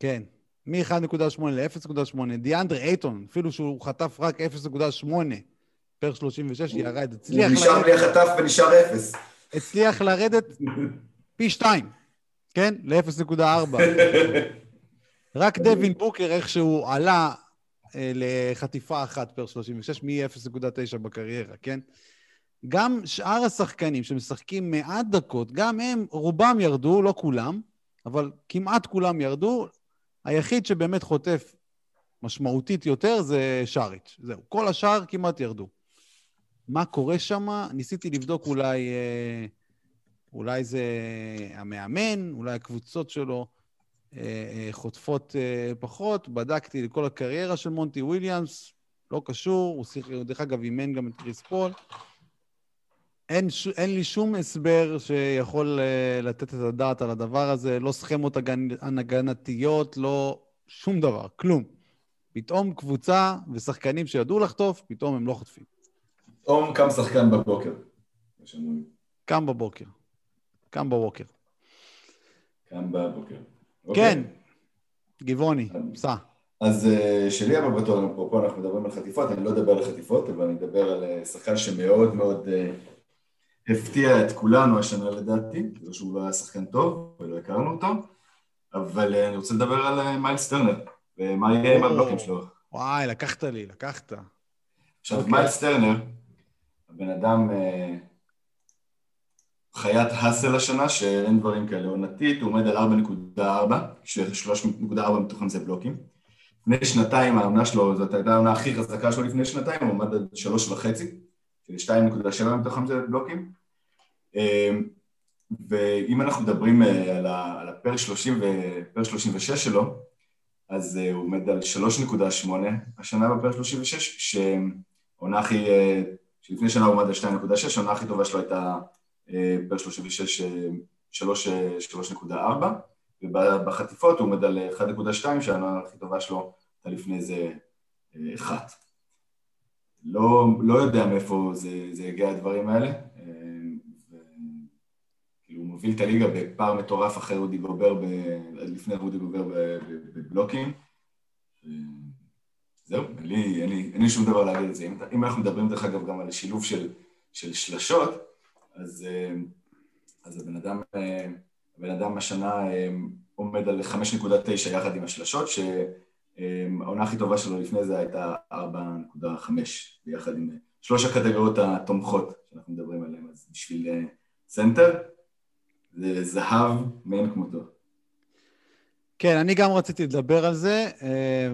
כן, מ-1.8 ל-0.8. דיאנדרה אייטון, אפילו שהוא חטף רק 0.8 פר 36, ירד. הוא הצליח נשאר לרדת, בלי החטף ונשאר אפס. הצליח לרדת פי שתיים, כן? ל-0.4. רק דווין בוקר איכשהו עלה לחטיפה אחת פר 36, מ-0.9 בקריירה, כן? גם שאר השחקנים שמשחקים מעט דקות, גם הם, רובם ירדו, לא כולם, אבל כמעט כולם ירדו. היחיד שבאמת חוטף משמעותית יותר זה שריץ'. זהו. כל השאר כמעט ירדו. מה קורה שם? ניסיתי לבדוק אולי, אה, אולי זה המאמן, אולי הקבוצות שלו אה, אה, חוטפות אה, פחות. בדקתי לכל הקריירה של מונטי וויליאמס, לא קשור, הוא שיחק, דרך אגב, אימן גם את קריס פול. אין, ש... אין לי שום הסבר שיכול uh, לתת את הדעת על הדבר הזה, לא סכמות הגנ... הגנתיות, לא שום דבר, כלום. פתאום קבוצה ושחקנים שידעו לחטוף, פתאום הם לא חוטפים. פתאום קם שחקן בבוקר. קם בבוקר. קם בבוקר. קם בבוקר. כן, אוקיי. גבעוני, סע. אז אה, שלי הבא בתור, אפרופו אנחנו מדברים על חטיפות, אני לא אדבר על חטיפות, אבל אני אדבר על אה, שחקן שמאוד מאוד אה, הפתיע את כולנו השנה לדעתי, זה לא שהוא היה שחקן טוב ולא הכרנו אותו, אבל אני רוצה לדבר על מיילס טרנר, ומה יהיה עם הבלוקים שלו. וואי, לקחת לי, לקחת. עכשיו. מיילס טרנר, הבן אדם חיית האסל השנה, שאין דברים כאלה עונתית, הוא עומד על 4.4, ש-3.4 מתוכם זה בלוקים. לפני שנתיים העונה שלו, זאת הייתה העונה הכי חזקה שלו לפני שנתיים, הוא עומד על 3.5, שזה 2.7 מתוכם זה בלוקים. אמ, ואם אנחנו מדברים אה, על הפר 30 ופר 36 שלו, אז אה, הוא עומד על 3.8 השנה בפר 36, שהעונה הכי, אה, שלפני שנה הוא עומד על 2.6, העונה הכי טובה שלו הייתה פר 36 3.4, ובחטיפות הוא עומד על 1.2, שהעונה הכי טובה שלו הייתה לפני זה 1. לא, לא יודע מאיפה זה, זה הגיע הדברים האלה, כאילו הוא מוביל את הליגה בפער מטורף אחרי רודי גובר, ב... לפני רודי גובר בבלוקים. זהו, אין לי, אין, לי, אין לי שום דבר להגיד על זה. אם, אם אנחנו מדברים דרך אגב גם על השילוב של, של שלשות, אז, אה, אז הבן אדם, אה, הבן אדם השנה אה, עומד על 5.9 יחד עם השלשות, שהעונה הכי טובה שלו לפני זה הייתה 4.5 ביחד עם שלוש הקטגוריות התומכות שאנחנו מדברים עליהן. אז בשביל סנטר, זה זהב מאין כמותו. כן, אני גם רציתי לדבר על זה.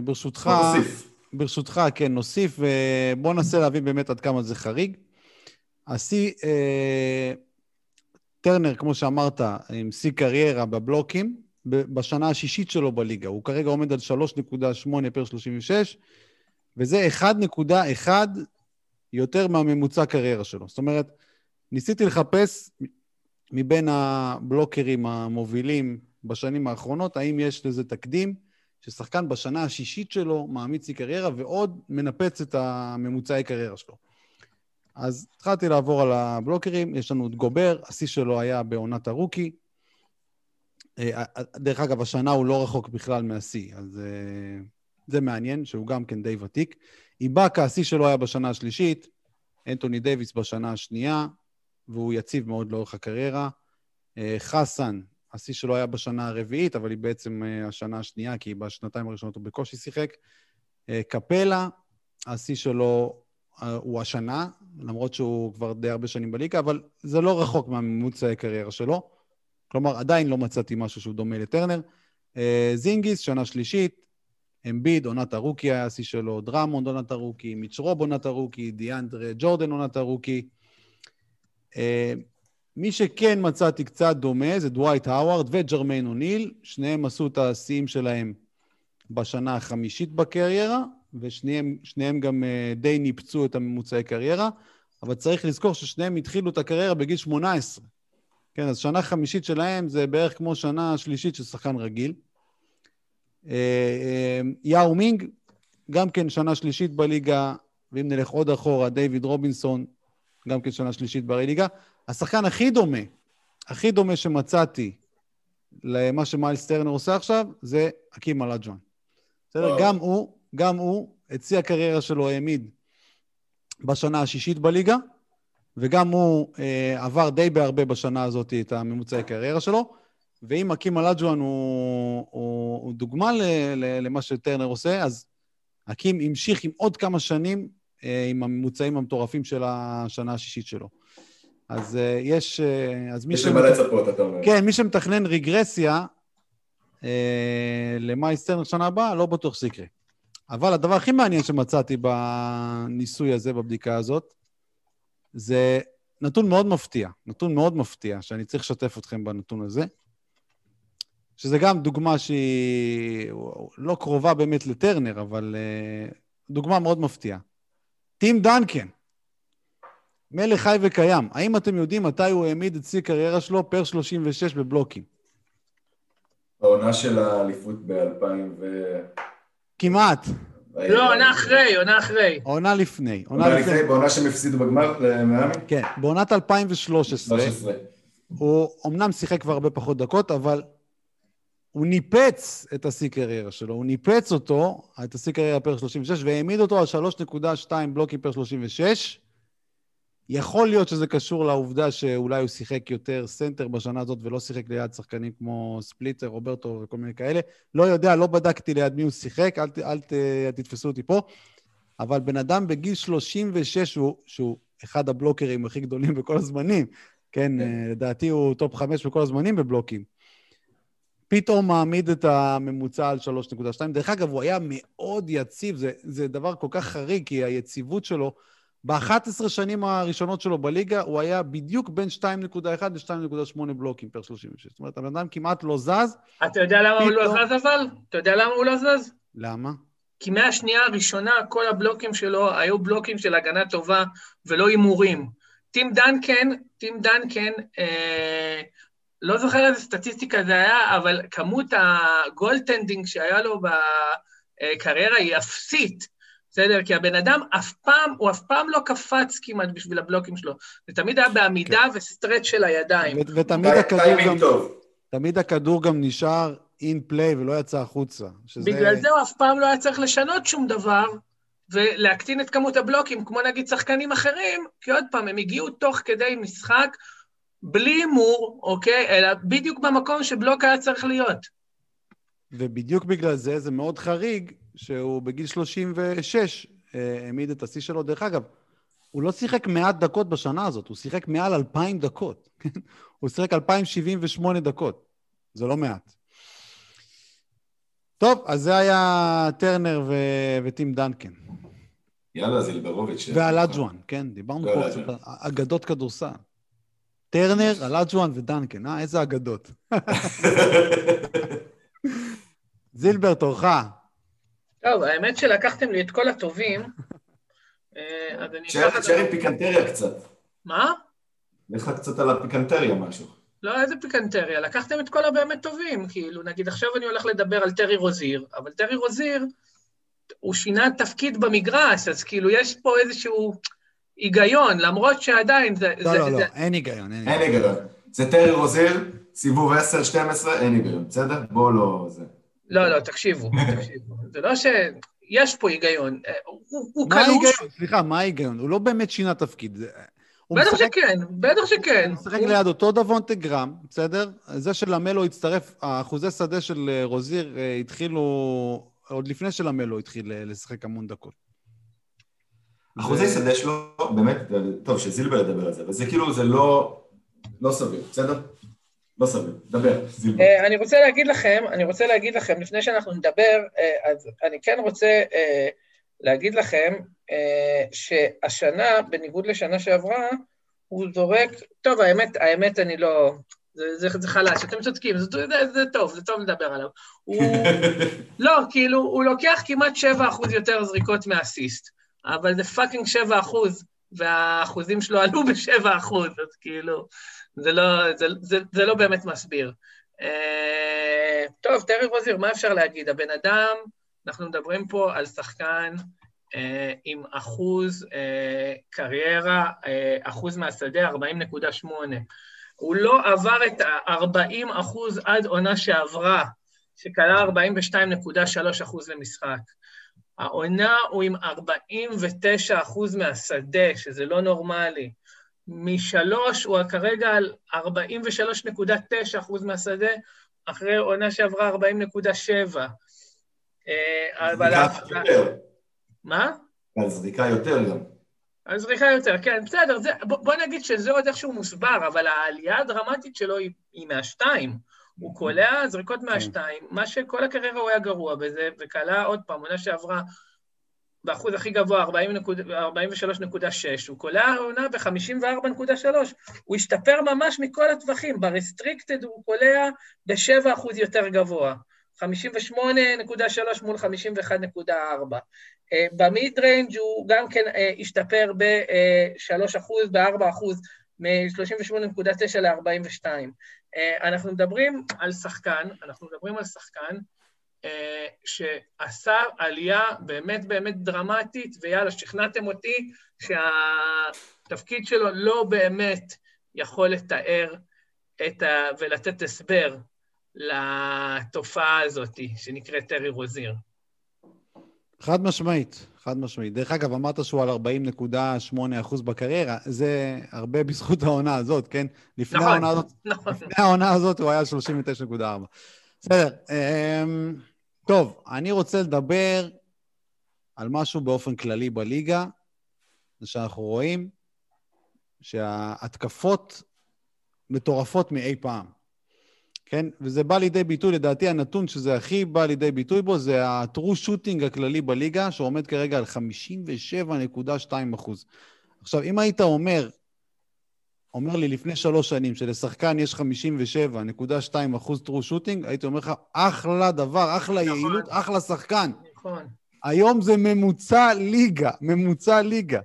ברשותך... נוסיף. ברשותך, כן, נוסיף, ובואו ננסה להבין באמת עד כמה זה חריג. השיא, אה, טרנר, כמו שאמרת, עם שיא קריירה בבלוקים, בשנה השישית שלו בליגה. הוא כרגע עומד על 3.8 פר 36, וזה 1.1 יותר מהממוצע קריירה שלו. זאת אומרת, ניסיתי לחפש מבין הבלוקרים המובילים בשנים האחרונות, האם יש לזה תקדים ששחקן בשנה השישית שלו מעמיד שיא קריירה ועוד מנפץ את הממוצעי קריירה שלו. אז התחלתי לעבור על הבלוקרים, יש לנו את גובר, השיא שלו היה בעונת הרוקי. אה, דרך אגב, השנה הוא לא רחוק בכלל מהשיא, אז אה, זה מעניין, שהוא גם כן די ותיק. איבאקה, השיא שלו היה בשנה השלישית, אנטוני דייוויס בשנה השנייה, והוא יציב מאוד לאורך הקריירה. אה, חסן, השיא שלו היה בשנה הרביעית, אבל היא בעצם אה, השנה השנייה, כי בשנתיים הראשונות הוא בקושי שיחק. אה, קפלה, השיא שלו הוא השנה, למרות שהוא כבר די הרבה שנים בליגה, אבל זה לא רחוק מהממוצע הקריירה שלו. כלומר, עדיין לא מצאתי משהו שהוא דומה לטרנר. זינגיס, שנה שלישית, אמביד, עונת ה rookie היה השיא שלו, דראמונד, עונת ה rookie, מיץ' רוב, עונת ה rookie, דיאנדרה ג'ורדן, עונת ה rookie. אה, מי שכן מצאתי קצת דומה זה דווייט האווארד וג'רמיין אוניל, שניהם עשו את השיאים שלהם בשנה החמישית בקריירה, ושניהם גם אה, די ניפצו את הממוצעי קריירה, אבל צריך לזכור ששניהם התחילו את הקריירה בגיל 18. כן, אז שנה חמישית שלהם זה בערך כמו שנה שלישית של שחקן רגיל. אה, יאו מינג, גם כן שנה שלישית בליגה, ואם נלך עוד אחורה, דיוויד רובינסון, גם כן שנה שלישית ברי ליגה. השחקן הכי דומה, הכי דומה שמצאתי למה שמיילס טרנר עושה עכשיו, זה אקים אלג'ואן. בסדר? גם הוא, גם הוא, את שיא הקריירה שלו העמיד בשנה השישית בליגה, וגם הוא אה, עבר די בהרבה בשנה הזאת את הממוצעי הקריירה שלו. ואם אקים אלג'ואן הוא, הוא, הוא דוגמה ל, ל, למה שטרנר עושה, אז אקים המשיך עם עוד כמה שנים אה, עם הממוצעים המטורפים של השנה השישית שלו. אז אה, יש... אה, אז מי יש למה לצפות, אתה אומר. כן, מי שמתכנן רגרסיה למאי סטרנר שנה הבאה, לא בטוח שזה יקרה. אבל הדבר הכי מעניין שמצאתי בניסוי הזה, בבדיקה הזאת, זה נתון מאוד מפתיע, נתון מאוד מפתיע, שאני צריך לשתף אתכם בנתון הזה, שזה גם דוגמה שהיא לא קרובה באמת לטרנר, אבל דוגמה מאוד מפתיעה. טים דנקן, מלך חי וקיים. האם אתם יודעים מתי הוא העמיד את שיא הקריירה שלו פר 36 בבלוקים? בעונה של האליפות ב-2000 ו... כמעט. לא, עונה אחרי, עונה אחרי. עונה לפני. עונה לפני, בעונה שהם הפסידו בגמר למיאמי? כן, בעונת 2013. 13. הוא אמנם שיחק כבר הרבה פחות דקות, אבל הוא ניפץ את השיא קריירה שלו, הוא ניפץ אותו, את השיא קריירה פר 36, והעמיד אותו על 3.2 בלוקים per 36, יכול להיות שזה קשור לעובדה שאולי הוא שיחק יותר סנטר בשנה הזאת ולא שיחק ליד שחקנים כמו ספליטר, רוברטו וכל מיני כאלה. לא יודע, לא בדקתי ליד מי הוא שיחק, אל, אל, אל תתפסו אותי פה. אבל בן אדם בגיל 36, שהוא, שהוא אחד הבלוקרים הכי גדולים בכל הזמנים, כן, כן. אה, לדעתי הוא top חמש בכל הזמנים בבלוקים. פתאום מעמיד את הממוצע על 3.2. דרך אגב, הוא היה מאוד יציב, זה, זה דבר כל כך חריג, כי היציבות שלו, ב-11 שנים הראשונות שלו בליגה, הוא היה בדיוק בין 2.1 ל-2.8 בלוקים per 36. זאת אומרת, הבן אדם כמעט לא זז. אתה יודע למה. הוא לא זז אבל? אתה יודע למה הוא לא זז? למה? כי מהשנייה הראשונה כל הבלוקים שלו היו בלוקים של הגנה טובה ולא הימורים. טים דנקן, טים דנקן, אה, לא זוכר איזה סטטיסטיקה זה היה, אבל כמות ה goaltending שהיה לו בקריירה היא אפסית. בסדר? כי הבן אדם אף פעם, הוא אף פעם לא קפץ כמעט בשביל הבלוקים שלו. זה תמיד היה בעמידה כן. וסטרץ' של הידיים. ותמיד הכדור גם... תמיד הכדור גם נשאר אין פליי ולא יצא החוצה. שזה... בגלל זה הוא אף פעם לא היה צריך לשנות שום דבר, ולהקטין את כמות הבלוקים, כמו נגיד שחקנים אחרים, כי עוד פעם, הם הגיעו תוך כדי משחק בלי הימור, אוקיי? אלא בדיוק במקום שבלוק היה צריך להיות. ובדיוק בגלל זה, זה מאוד חריג שהוא בגיל 36 אה, העמיד את השיא שלו. דרך אגב, הוא לא שיחק מעט דקות בשנה הזאת, הוא שיחק מעל 2,000 דקות. הוא שיחק 2,078 דקות. זה לא מעט. טוב, אז זה היה טרנר ו... וטים דנקן. יאללה, זילברוביץ'. ואלאג'ואן, כן, דיברנו פה קצת, אגדות כדורסל. טרנר, אלאג'ואן ודנקן, אה? איזה אגדות. זילבר, תורך. טוב, האמת שלקחתם לי את כל הטובים, אה, אז אני... תשאר עם פיקנטריה קצת. מה? לך קצת על הפיקנטריה משהו. לא, איזה פיקנטריה? לקחתם את כל הבאמת טובים, כאילו, נגיד עכשיו אני הולך לדבר על טרי רוזיר, אבל טרי רוזיר, הוא שינה תפקיד במגרש, אז כאילו יש פה איזשהו היגיון, למרות שעדיין זה... לא, זה, לא, זה... לא, אין היגיון, אין היגיון. אין היגיון. זה טרי רוזיר, סיבוב 10-12, אין היגיון, בסדר? בואו לא... זה... לא, לא, תקשיבו, תקשיבו. זה לא ש... יש פה היגיון. הוא קלוש... סליחה, מה ההיגיון? הוא לא באמת שינה תפקיד. בטח שכן, בטח שכן. הוא משחק ליד אותו דוונטה גרם, בסדר? זה שלמלו הצטרף, האחוזי שדה של אה, רוזיר אה, התחילו, עוד לפני שלמלו התחיל אה, לשחק המון דקות. אחוזי שדה שלו, באמת, טוב, שזילבר ידבר על זה, אבל זה כאילו, זה לא, לא סביר, בסדר? לא סביר, דבר, זילבר. אני רוצה להגיד לכם, אני רוצה להגיד לכם, לפני שאנחנו נדבר, אז אני כן רוצה להגיד לכם אה, שהשנה, בניגוד לשנה שעברה, הוא זורק, טוב, האמת, האמת אני לא, זה, זה, זה חלש, אתם צודקים, זה, זה, זה טוב, זה טוב לדבר עליו. הוא, לא, כאילו, הוא לוקח כמעט 7% יותר זריקות מאסיסט, אבל זה fucking 7%, והאחוזים שלו עלו ב-7%, אז כאילו, זה לא, זה, זה, זה לא באמת מסביר. אה, טוב, טרי רוזיר, מה אפשר להגיד? הבן אדם, אנחנו מדברים פה על שחקן אה, עם אחוז אה, קריירה, אה, אחוז מהשדה, 40.8. הוא לא עבר את ה-40 אחוז עד עונה שעברה, שקלע 42.3 אחוז למשחק. העונה הוא עם 49 אחוז מהשדה, שזה לא נורמלי. משלוש הוא כרגע על 43.9 אחוז מהשדה, אחרי עונה שעברה 40.7. אבל... מה? על זריקה יותר גם. על זריקה יותר, כן, בסדר, זה, בוא, בוא נגיד שזה עוד איכשהו מוסבר, אבל העלייה הדרמטית שלו היא, היא מהשתיים. הוא קולע זריקות מהשתיים, מה שכל הקריירה הוא היה גרוע בזה, וקלע עוד פעם, עונה שעברה באחוז הכי גבוה, 43.6, הוא קולע עונה ב-54.3, הוא השתפר ממש מכל הטווחים, ב restricted הוא קולע ב-7% יותר גבוה. 58.3 מול 51.4. אה, ב mid range הוא גם כן אה, השתפר ב-3 אחוז, ב-4 אחוז, מ-38.9 ל-42. אנחנו מדברים על שחקן, אנחנו מדברים על שחקן אה, שעשה עלייה באמת באמת דרמטית, ויאללה, שכנעתם אותי שהתפקיד שלו לא באמת יכול לתאר את ה... ולתת הסבר לתופעה הזאת שנקראת טרי רוזיר. חד משמעית, חד משמעית. דרך אגב, אמרת שהוא על 40.8% בקריירה, זה הרבה בזכות העונה הזאת, כן? לפני נכון, העונה הזאת, נכון. לפני העונה הזאת הוא היה 39.4. בסדר. טוב, אני רוצה לדבר על משהו באופן כללי בליגה, זה שאנחנו רואים שההתקפות מטורפות מאי פעם. כן? וזה בא לידי ביטוי, לדעתי הנתון שזה הכי בא לידי ביטוי בו זה ה-true shooting הכללי בליגה, שעומד כרגע על 57.2 אחוז. עכשיו, אם היית אומר, אומר לי לפני שלוש שנים שלשחקן יש 57.2 אחוז true shooting, הייתי אומר לך, אחלה דבר, אחלה נכון. יעילות, אחלה שחקן. נכון. היום זה ממוצע ליגה, ממוצע ליגה.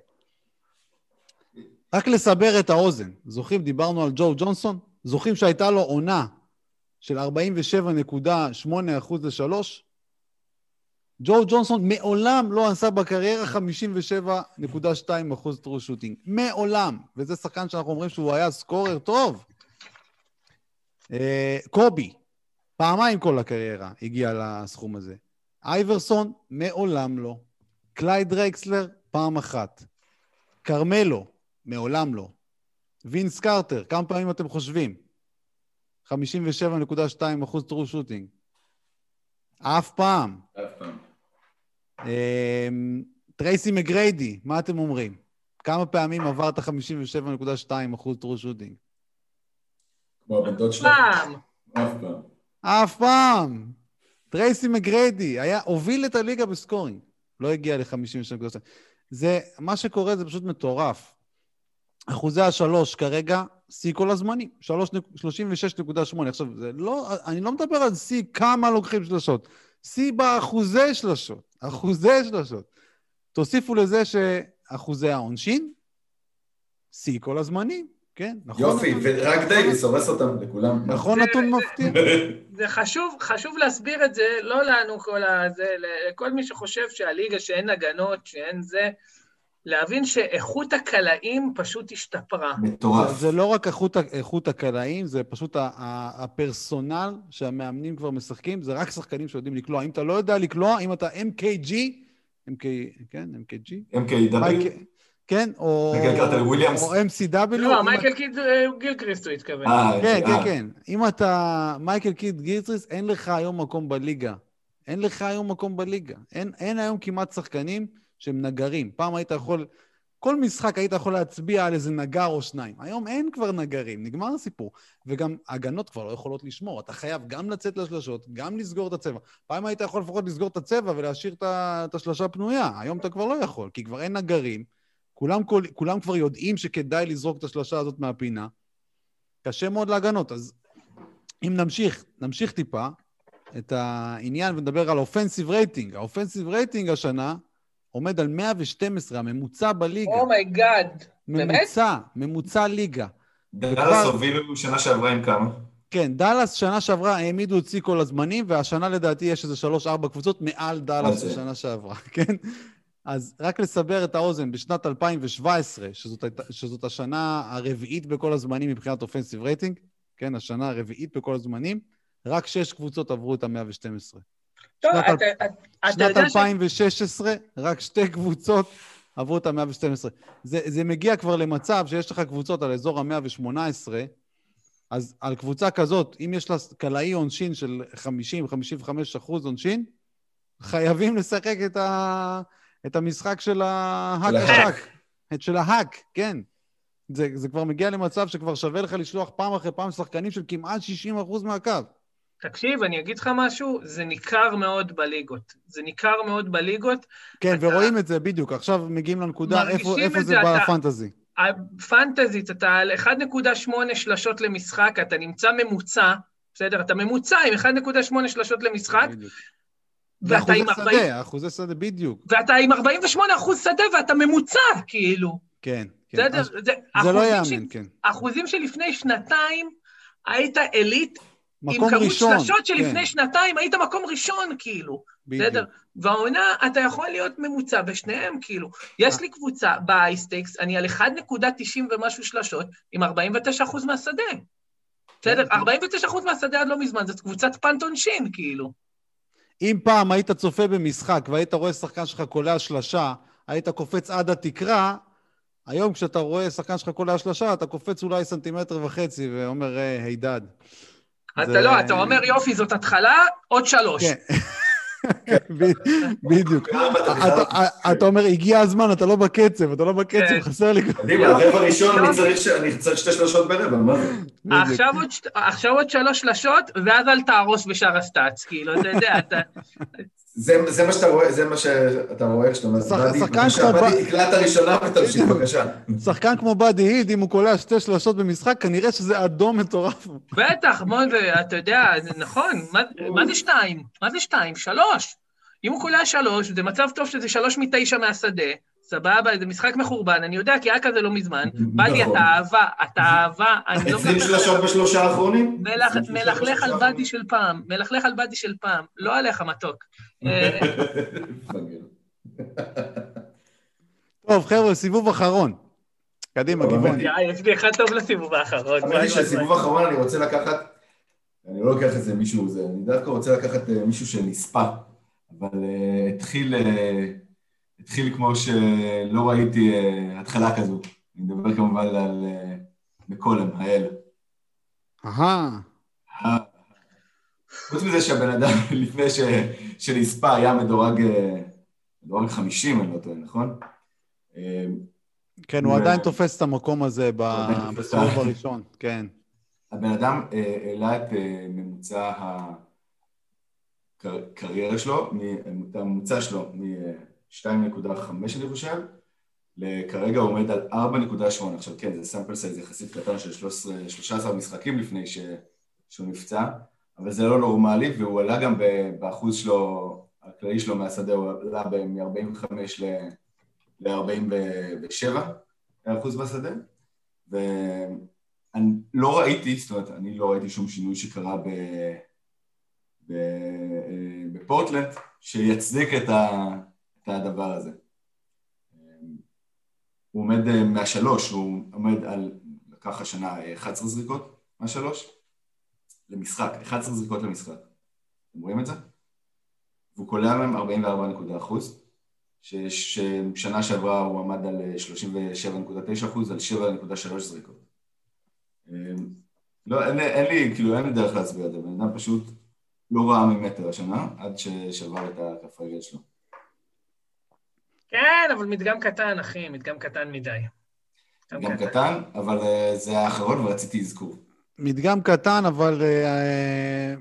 רק לסבר את האוזן, זוכרים, דיברנו על ג'ו ג'ונסון? זוכרים שהייתה לו עונה של 47.8% לשלוש? ג'ו ג'ונסון מעולם לא עשה בקריירה 57.2% טרו שוטינג. מעולם. וזה שחקן שאנחנו אומרים שהוא היה סקורר טוב. אה, קובי, פעמיים כל הקריירה הגיע לסכום הזה. אייברסון, מעולם לא. קלייד דרייקסלר, פעם אחת. כרמלו, מעולם לא. וינס קרטר, כמה פעמים אתם חושבים? 57.2 אחוז true shooting. אף פעם. אף פעם. אמ, טרייסי מגריידי, מה אתם אומרים? כמה פעמים עבר את 57.2 אחוז true shooting? כמו הבן דוד שלו. פעם. אף פעם. אף פעם. טרייסי מגריידי היה, הוביל את הליגה בסקורינג. לא הגיע ל-57.2. זה, מה שקורה זה פשוט מטורף. אחוזי השלוש כרגע, שיא כל הזמנים, 36.8. עכשיו, זה לא, אני לא מדבר על שיא כמה לוקחים שלשות, שיא באחוזי שלשות, אחוזי שלשות. תוסיפו לזה שאחוזי העונשין, שיא כל הזמנים, כן? נכון יופי, נתון? ורק דייוויס הורס אותם לכולם. נכון זה- נתון זה- מפתיע? זה חשוב, חשוב להסביר את זה, לא לנו כל הזה, לכל מי שחושב שהליגה שאין הגנות, שאין זה, להבין שאיכות הקלעים פשוט השתפרה. מטורף. זה, זה לא רק איכות, איכות הקלעים, זה פשוט הפרסונל שהמאמנים כבר משחקים, זה רק שחקנים שיודעים לקלוע. אם אתה לא יודע לקלוע, אם אתה MKG, MK, כן, MKG? MKW, כן, או. או MCW. לא, מייקל קיד אה, גילקריסט הוא התכוון. אה, כן, כן, אה, כן. אם אתה מייקל קיד גירטריס, אין לך היום מקום בליגה. אין לך היום מקום בליגה. אין, אין היום כמעט שחקנים שהם נגרים. פעם היית יכול, כל משחק היית יכול להצביע על איזה נגר או שניים. היום אין כבר נגרים, נגמר הסיפור. וגם הגנות כבר לא יכולות לשמור. אתה חייב גם לצאת לשלשות, גם לסגור את הצבע. פעם היית יכול לפחות לסגור את הצבע ולהשאיר את השלשה פנויה. היום אתה כבר לא יכול, כי כבר אין נגרים. כולם, כל- כולם כבר יודעים שכדאי לזרוק את השלשה הזאת מהפינה. קשה מאוד להגנות. אז אם נמשיך, נמשיך טיפה את העניין ונדבר על offensive rating. ה offensive rating השנה עומד על 112, הממוצע בליגה. Oh my God, באמת? ממוצע, ממוצע ליגה. דאלאס הובילו שנה שעברה עם כמה? כן, דאלאס שנה שעברה העמידו את שיא כל הזמנים, והשנה לדעתי יש איזה שלוש-ארבע קבוצות מעל דאלאס זה? של שנה שעברה, כן? אז רק לסבר את האוזן, בשנת 2017, שזאת, שזאת השנה הרביעית בכל הזמנים מבחינת אופנסיב רייטינג, כן, השנה הרביעית בכל הזמנים, רק שש קבוצות עברו את ה-112. טוב, שנת אתה- אתה- אתה שנת יודע ש... 2016, רק שתי קבוצות עברו את ה-112. זה, זה מגיע כבר למצב שיש לך קבוצות על אזור ה-118, אז על קבוצה כזאת, אם יש לה קלעי עונשין של 50-55 אחוז עונשין, חייבים לשחק את, ה, את המשחק של ההאק של ההאק. השק. את של ההאק, כן. זה, זה כבר מגיע למצב שכבר שווה לך לשלוח פעם אחרי פעם שחקנים של כמעט 60 אחוז מהקו. תקשיב, אני אגיד לך משהו, זה ניכר מאוד בליגות. זה ניכר מאוד בליגות. כן, אתה- ורואים את זה בדיוק. עכשיו מגיעים לנקודה, איפה, איפה זה זה, בא אתה- לפנטזי. הפנטזית, אתה על 1.8 שלשות למשחק, אתה נמצא ממוצע, בסדר? אתה ממוצע עם 1.8 שלשות למשחק, בדיוק. ואתה עם אחוזי 40... שדה, אחוזי שדה, בדיוק. ואתה עם 48 אחוז שדה ואתה ממוצע, כאילו. כן, כן. בסדר? אז זה, זה אחוזים לא ש- יאמן, כן. אחוזים שלפני שנתיים היית עילית, עם מקום כמות ראשון. שלשות שלפני כן, שנתיים היית מקום ראשון, כאילו. בסדר? והעונה, אתה יכול להיות ממוצע בשניהם, כאילו. יש לי קבוצה באייסטקס, אני על 1.90 ומשהו שלשות, עם 49 אחוז מהשדה. בסדר? כן. 49 אחוז מהשדה עד לא מזמן, זאת קבוצת פנטונשין, כאילו. אם פעם היית צופה במשחק והיית רואה שחקן שלך קולע שלשה, היית קופץ עד התקרה, היום כשאתה רואה שחקן שלך קולע שלשה, אתה קופץ אולי סנטימטר וחצי ואומר, אה, הידד. אתה. לא, אתה אומר, יופי, זאת התחלה, עוד שלוש. כן. בדיוק. אתה אומר, הגיע הזמן, אתה לא בקצב, אתה לא בקצב, כן. חסר לי... קדימה, הרבע הראשון אני צריך שתי שלושות ברבע, מה זה? עכשיו עוד שלוש שלשות, ואז אל תהרוס בשאר הסטאצ, כאילו, אתה יודע, אתה... זה מה שאתה רואה, זה מה שאתה רואה כשאתה אומר, בבקשה, באדי תקלע את הראשונה ותמשיך, בבקשה. שחקן כמו באדי היד, אם הוא קולע שתי שלושות במשחק, כנראה שזה אדום מטורף. בטח, אתה יודע, נכון, מה זה שתיים? מה זה שתיים? שלוש. אם הוא קולע שלוש, זה מצב טוב שזה שלוש מתשע מהשדה, סבבה, זה משחק מחורבן, אני יודע, כי היה כזה לא מזמן. באדי, אתה נכון. אהבה, אתה אהבה, אני לא... עשרים שלושות בשלושה האחרונים? מלכלך על באדי של פעם, מלכלך על באדי של פעם, לא עליך מתוק. טוב, חבר'ה, סיבוב אחרון. קדימה, גיוון. יש לי אחד טוב לסיבוב האחרון. האמת היא שסיבוב האחרון אני רוצה לקחת, אני לא לוקח את זה מישהו, אני דווקא רוצה לקחת אה, מישהו שנספה, אבל אה, התחיל... אה, התחיל כמו שלא ראיתי uh, התחלה כזו. אני מדבר כמובן על uh, מקולם, האל. אהה. חוץ מזה שהבן אדם לפני ש... שנספה היה מדורג, אה, מדורג 50, אני לא טועה, נכון? כן, הוא עדיין תופס את המקום הזה בסיבוב הראשון, כן. הבן אדם העלה את ממוצע הקריירה שלו, הממוצע שלו 2.5 אני חושב, כרגע עומד על 4.8, עכשיו כן, זה סאמפל סייז יחסית קטן של 13, 13 משחקים לפני ש, שהוא נפצע, אבל זה לא נורמלי, והוא עלה גם באחוז שלו, הכללי שלו מהשדה, הוא עלה מ-45 ל-47 אחוז בשדה, ואני לא ראיתי, זאת אומרת, אני לא ראיתי שום שינוי שקרה ב... בפורטלנד שיצדיק את ה... את הדבר הזה. הוא עומד אה, מהשלוש, הוא עומד על, לקח השנה 11 זריקות מהשלוש למשחק, 11 זריקות למשחק. אתם רואים את זה? והוא קולע מהם 44 נקודה אחוז, ששנה שעברה הוא עמד על 37.9 אחוז, על 7.3 זריקות. לא, אין, אין לי, כאילו, אין לי דרך להסביר את זה, בן אדם פשוט לא ראה ממטר השנה, עד ששבר את הכף רגל שלו. כן, אבל מדגם קטן, אחי, מדגם קטן מדי. מדגם קטן, אבל uh, זה האחרון ורציתי אזכור. מדגם קטן, אבל uh,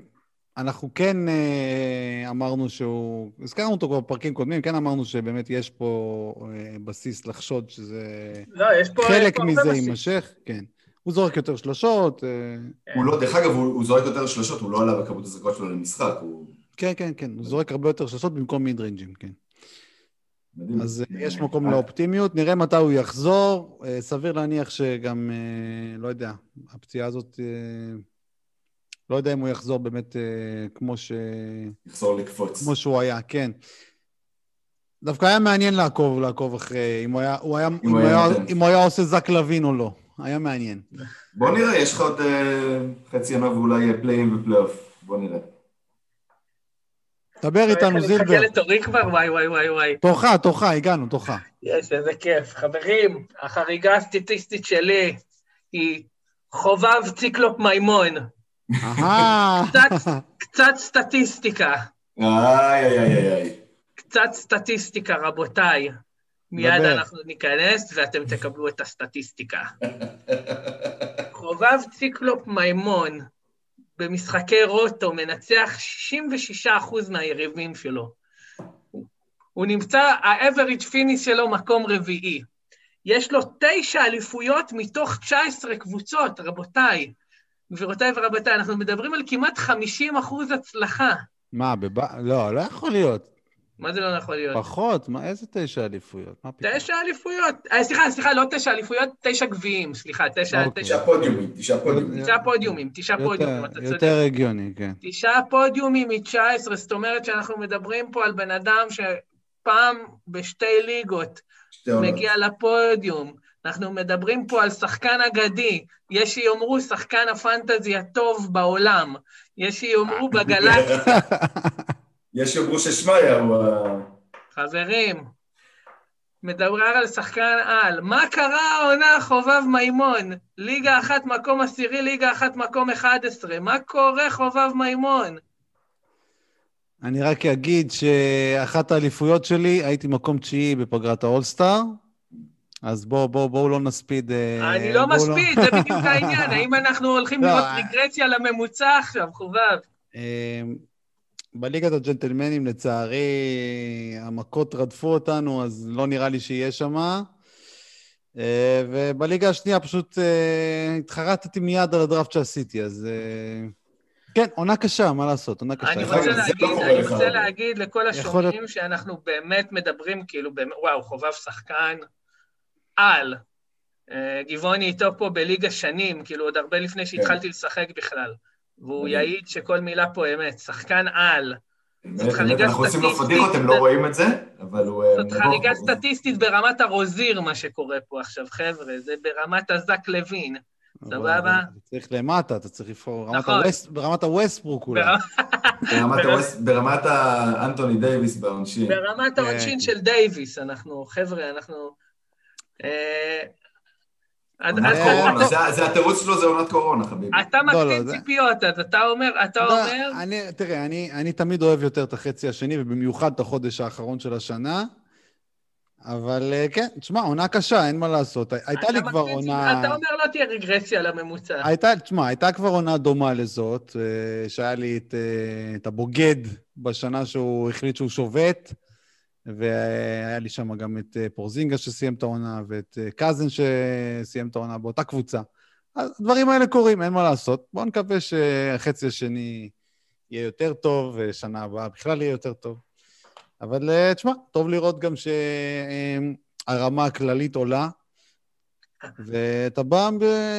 אנחנו כן uh, אמרנו שהוא... הזכרנו אותו כבר בפרקים קודמים, כן אמרנו שבאמת יש פה uh, בסיס לחשוד שזה... לא, יש פה... חלק יש מזה יימשך, כן. הוא זורק יותר שלושות. הוא לא, דרך אגב, הוא, הוא זורק יותר שלושות, הוא לא עלה בכמות הזרקות שלו למשחק, הוא... כן, כן, כן, הוא זורק הרבה יותר שלושות במקום מיד ריינג'ים, כן. מדהים. אז מדהים. יש מקום לאופטימיות, נראה מתי הוא יחזור. אה, סביר להניח שגם, אה, לא יודע, הפציעה הזאת, אה, לא יודע אם הוא יחזור באמת כמו ש... יחזור לקפוץ. כמו שהוא היה, כן. דווקא היה מעניין לעקוב, לעקוב אחרי, אם הוא היה, הוא היה, אם, הוא היה, אם הוא היה עושה זק לוין או לא. היה מעניין. בוא נראה, יש לך עוד חצי ימה ואולי פלייאים ופלייאוף. בוא נראה. דבר איתנו, זילבר. אני מחכה לתורי כבר, וואי, וואי, וואי, וואי. תורך, תורך, הגענו, תורך. יש, איזה כיף. חברים, החריגה הסטטיסטית שלי היא חובב ציקלופ מימון. קצת סטטיסטיקה. איי, איי, איי, איי. קצת סטטיסטיקה, רבותיי. מיד אנחנו ניכנס ואתם תקבלו את הסטטיסטיקה. חובב ציקלופ מימון, במשחקי רוטו מנצח 66% מהיריבים שלו. הוא נמצא, ה-average finish שלו מקום רביעי. יש לו תשע אליפויות מתוך 19 קבוצות, רבותיי. גבירותיי ורבותיי, אנחנו מדברים על כמעט 50 אחוז הצלחה. מה, בב... לא, לא יכול להיות. מה זה לא יכול להיות? פחות, מה, איזה תשע אליפויות? מה פתאום? תשע אליפויות. אה, סליחה, סליחה, לא תשע אליפויות, תשע גביעים, סליחה, תשע... אוקיי. תשע פודיומים, תשעה פודיומים. תשעה פודיומים, תשעה פודיומים, אתה צודק. יותר הגיוני, כן. תשעה פודיומים מ-19, זאת אומרת שאנחנו מדברים פה על בן אדם שפעם בשתי ליגות מגיע לפודיום. אנחנו מדברים פה על שחקן אגדי, יש שיאמרו שחקן הפנטזי הטוב בעולם, יש שיאמרו בגלקסיה. יש יאמרו ששמיא הוא ה... חברים, מדבר על שחקן על. מה קרה העונה חובב מימון? ליגה אחת מקום עשירי, ליגה אחת מקום 11. מה קורה חובב מימון? אני רק אגיד שאחת האליפויות שלי, הייתי מקום תשיעי בפגרת האולסטאר, אז בואו בוא, בוא לא נספיד. אה, אני לא בואו מספיד, זה בדיוק העניין. האם אנחנו הולכים לא, לראות אה- רגרסיה לממוצע עכשיו, חובב? אה, בליגת הג'נטלמנים, לצערי, המכות רדפו אותנו, אז לא נראה לי שיהיה שם. ובליגה השנייה פשוט אה, התחרטתי מיד על הדראפט שעשיתי, אז אה, כן, עונה קשה, מה לעשות, עונה קשה. אני רוצה לא להגיד, קורה אני רוצה. להגיד לכל השומעים שאנחנו באמת מדברים, כאילו, באמת- וואו, חובב שחקן על. אה, גבעוני איתו פה בליגה שנים, כאילו, עוד הרבה לפני שהתחלתי לשחק בכלל. והוא. יעיד שכל מילה פה אמת, שחקן על. באמת, זאת חריגה אנחנו עושים לו. פדיחות, אתם לא רואים את זה, אבל הוא... אה, זאת חריגה. סטטיסטית ברמת הרוזיר, מה שקורה פה עכשיו, חבר'ה, זה ברמת הזק לוין. סבבה? צריך למטה, אתה צריך לפעול, נכון. הווסט- ברמת הווסטברוק אולי. ברמת- האנטוני דייוויס בעונשין. ברמת כן. העונשין של דייוויס, אנחנו, חבר'ה, אנחנו... אה, עד- עונת עד- קורונה, זה- זה התירוץ שלו, זה עונת קורונה, חביבי. אתה לא, לא, מקטין ציפיות, אז אתה אומר, אתה אומר, אני, תראה, אני, אני תמיד אוהב יותר את החצי השני, ובמיוחד את החודש האחרון של השנה. אבל אה, כן, תשמע, עונה קשה, אין מה לעשות. הייתה לי אתה כבר עונה... אתה אומר לא תהיה רגרסיה לממוצע. הייתה, תשמע, הייתה כבר עונה דומה לזאת, אה, שהיה לי את, אה, את הבוגד בשנה שהוא החליט שהוא שובת, והיה לי שם גם את אה, פורזינגה שסיים את העונה, ואת אה, קאזן שסיים את העונה באותה קבוצה. אז הדברים האלה קורים, אין מה לעשות. בואו נקווה שהחצי השני יהיה יותר טוב, ושנה הבאה בכלל יהיה יותר טוב. אבל אה, תשמע, טוב לראות גם שהרמה הכללית עולה. ואתה בא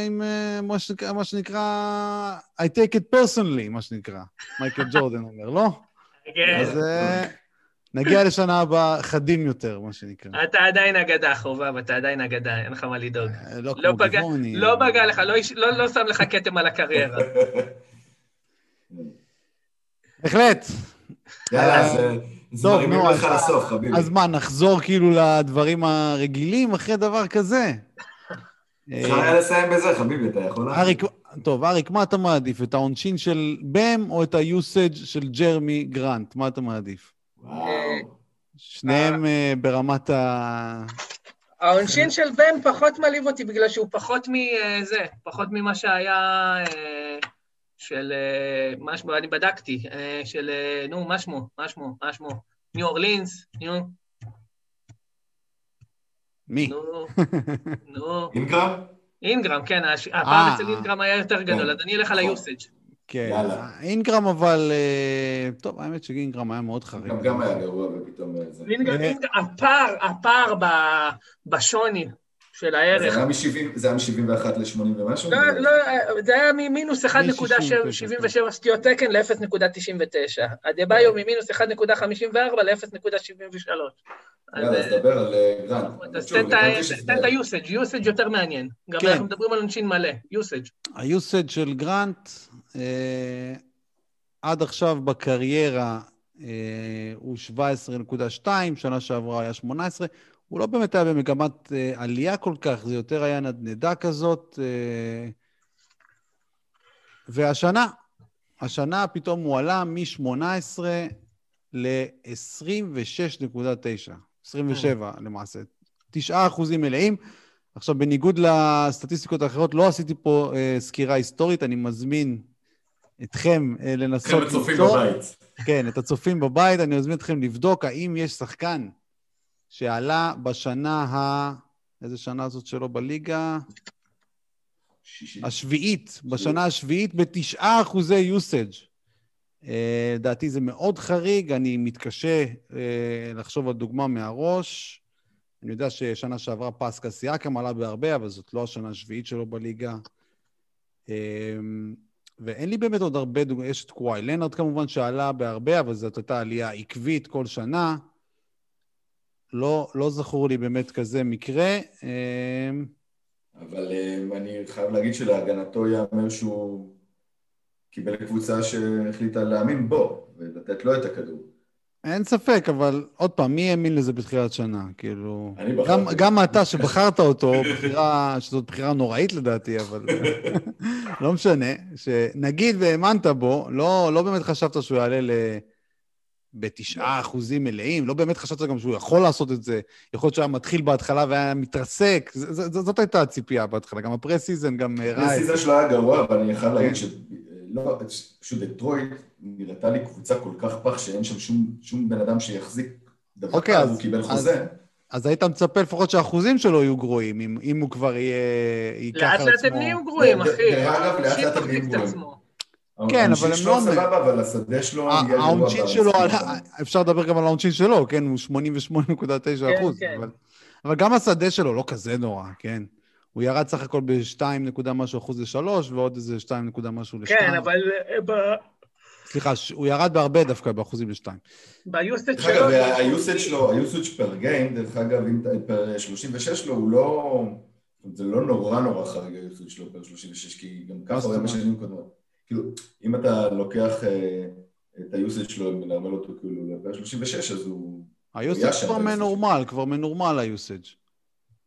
עם מה שנקרא, מה שנקרא, I take it personally, מה שנקרא. מייקל ג'ורדן אומר, לא? כן. אז נגיע לשנה הבאה חדים יותר, מה שנקרא. אתה עדיין אגדה, חובב, אתה עדיין אגדה, אין לך מה לדאוג. אה, לא לא כמו פגע- גבעוני. לא פגע לך, לא לא לא שם לך כתם על הקריירה. בהחלט. יאללה, אה, אז אה, אז טוב, נו, אז- לסוף, חביבי. אז מה, נחזור כאילו לדברים הרגילים אחרי דבר כזה? אפשר אה, היה לסיים בזה, חביבי, אתה יכול? אריק, טוב, אריק, מה אתה מעדיף? את העונשין של בם או את היוסאג' של ג'רמי גרנט? מה אתה מעדיף? שניהם אה, ברמת ה... העונשין של בן פחות מעליב אותי בגלל שהוא פחות מזה, פחות ממה שהיה אה, של, אה, מה שמו, אני בדקתי, אה, של, אה, נו, מה שמו, מה שמו, מה שמו, ניו אורלינס, נו, מי? נו, נו, אינגרם? אינגרם, כן, אה, הפער אצל אה. אינגרם היה יותר גדול, כן. אז אני אלך על נכון. כן. יאללה. אינגרם אבל... אה, טוב, האמת שאינגרם היה מאוד חריג. גם גם היה גרוע ופתאום... אה, זה- אינגרם, אה. אינגרם, הפער, הפער ב- בשוני של זה הערך. היה מ-70 זה היה מ-71 ל-80 ומשהו? לא, לא, זה היה ממינוס 1.77, 1.77 סטיות תקן ל-0.99. אדבאיו ממינוס 1.54 ל-0.73. יאללה, אז דבר על אה, גרנט. אז תן את גרנט ה- יש תן הבדל. את ה-usage, usage יותר מעניין. גם כן. אנחנו מדברים על עונשין מלא, usage. ה usage של גרנט, אה, עד עכשיו בקריירה אה, הוא 17.2, שנה שעברה היה 18. הוא לא באמת היה במגמת אה, עלייה כל כך, זה יותר היה נדנדה כזאת. אה, והשנה, השנה פתאום הוא עלה מ-18 ל-26.9, 27 למעשה. 9 אחוזים מלאים. עכשיו, בניגוד לסטטיסטיקות האחרות, לא עשיתי פה אה, סקירה היסטורית, אני מזמין אתכם אה, לנסות לכם הצופים בבית. כן, את הצופים בבית, אני מזמין אתכם לבדוק האם יש שחקן שעלה בשנה ה... איזה שנה זאת שלו בליגה? השביעית, בשנה השביעית, בתשעה אחוזי יוסאג'. אה, לדעתי זה מאוד חריג, אני מתקשה אה, לחשוב על דוגמה מהראש. אני יודע ששנה שעברה פסקה סיאקם עלה בהרבה, אבל זאת לא השנה השביעית שלו בליגה. ואין לי באמת עוד הרבה דוגמאות, יש את קוואי לנארד כמובן שעלה בהרבה, אבל זאת הייתה עלייה עקבית כל שנה. לא, לא זכור לי באמת כזה מקרה. אה, אבל אה, אני חייב להגיד שלהגנתו ייאמר שהוא קיבל קבוצה שהחליטה להאמין בו ולתת לו את הכדור. אין ספק, אבל עוד פעם, מי האמין לזה בתחילת שנה? כאילו... גם. גם אתה שבחרת אותו, בחירה, שזאת בחירה נוראית לדעתי, אבל לא משנה, שנגיד והאמנת בו, לא, לא באמת חשבת שהוא יעלה ל... בתשעה אחוזים מלאים, לא באמת חשבת גם שהוא יכול לעשות את זה. יכול להיות שהוא היה מתחיל בהתחלה והיה מתרסק, ז, ז, ז, זאת הייתה הציפייה בהתחלה, גם הפרה-סיזן גם הראה. הסיזון שלו היה גרוע, אבל אני חייב. להגיד שלא, פשוט דטרויט נראתה לי קבוצה כל כך פח שאין שם שום, שום בן אדם שיחזיק דבר אוקיי, כזה, אז- הוא קיבל אז- חוזה. אז היית מצפה לפחות שהאחוזים שלו יהיו גרועים, אם, אם הוא כבר יהיה... ייקח לאט לאט. הם נהיים גרועים, דרך אחי. אגב, לאט לאט הם את גרועים. כן, העונשין אבל הם שלו לא- סבבה, אבל השדה שלו. העונשין שלו. אפשר לדבר גם על העונשין שלו, כן? הוא 88.9 אחוז. כן. אבל, אבל גם השדה שלו לא כזה נורא, כן? הוא ירד סך הכל ב-2 נקודה משהו אחוז ל-3, ועוד איזה 2 נקודה משהו ל-2. כן, אבל אה, סליחה, הוא ירד בהרבה דווקא באחוזים ל-2. ביוסט דרך שלו... אגב, זה- והיוסאג' שלו, היוסאג' per game, דרך אגב, אם אתה- per 36 שלו, הוא לא... זה לא נורא נורא חריג ה usage שלו per 36, כי גם ככה הוא היה? בשנים קודמות. כאילו, אם אתה לוקח אה, את ה usage שלו ומנרמל אותו כאילו ל per 36, אז הוא... שם כבר ב-26. מנורמל, כבר מנורמל ה usage.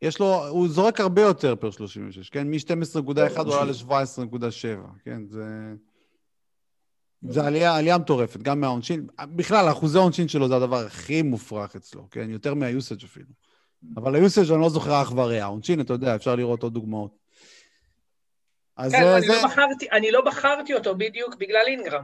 יש לו, הוא זורק הרבה יותר per 36, כן? מ-12.1 הוא עלה ל-17.7, כן? זה... זה עלייה, עלייה מטורפת, גם מהעונשין. בכלל, אחוזי העונשין שלו זה הדבר הכי מופרך אצלו, כן? יותר מה usage אפילו. אבל ה usage אני לא זוכר אח ורע. העונשין, אתה יודע, אפשר לראות עוד דוגמאות. אז כן, זה, אני זה... לא בחרתי- אני לא בחרתי אותו בדיוק בגלל אינגרם.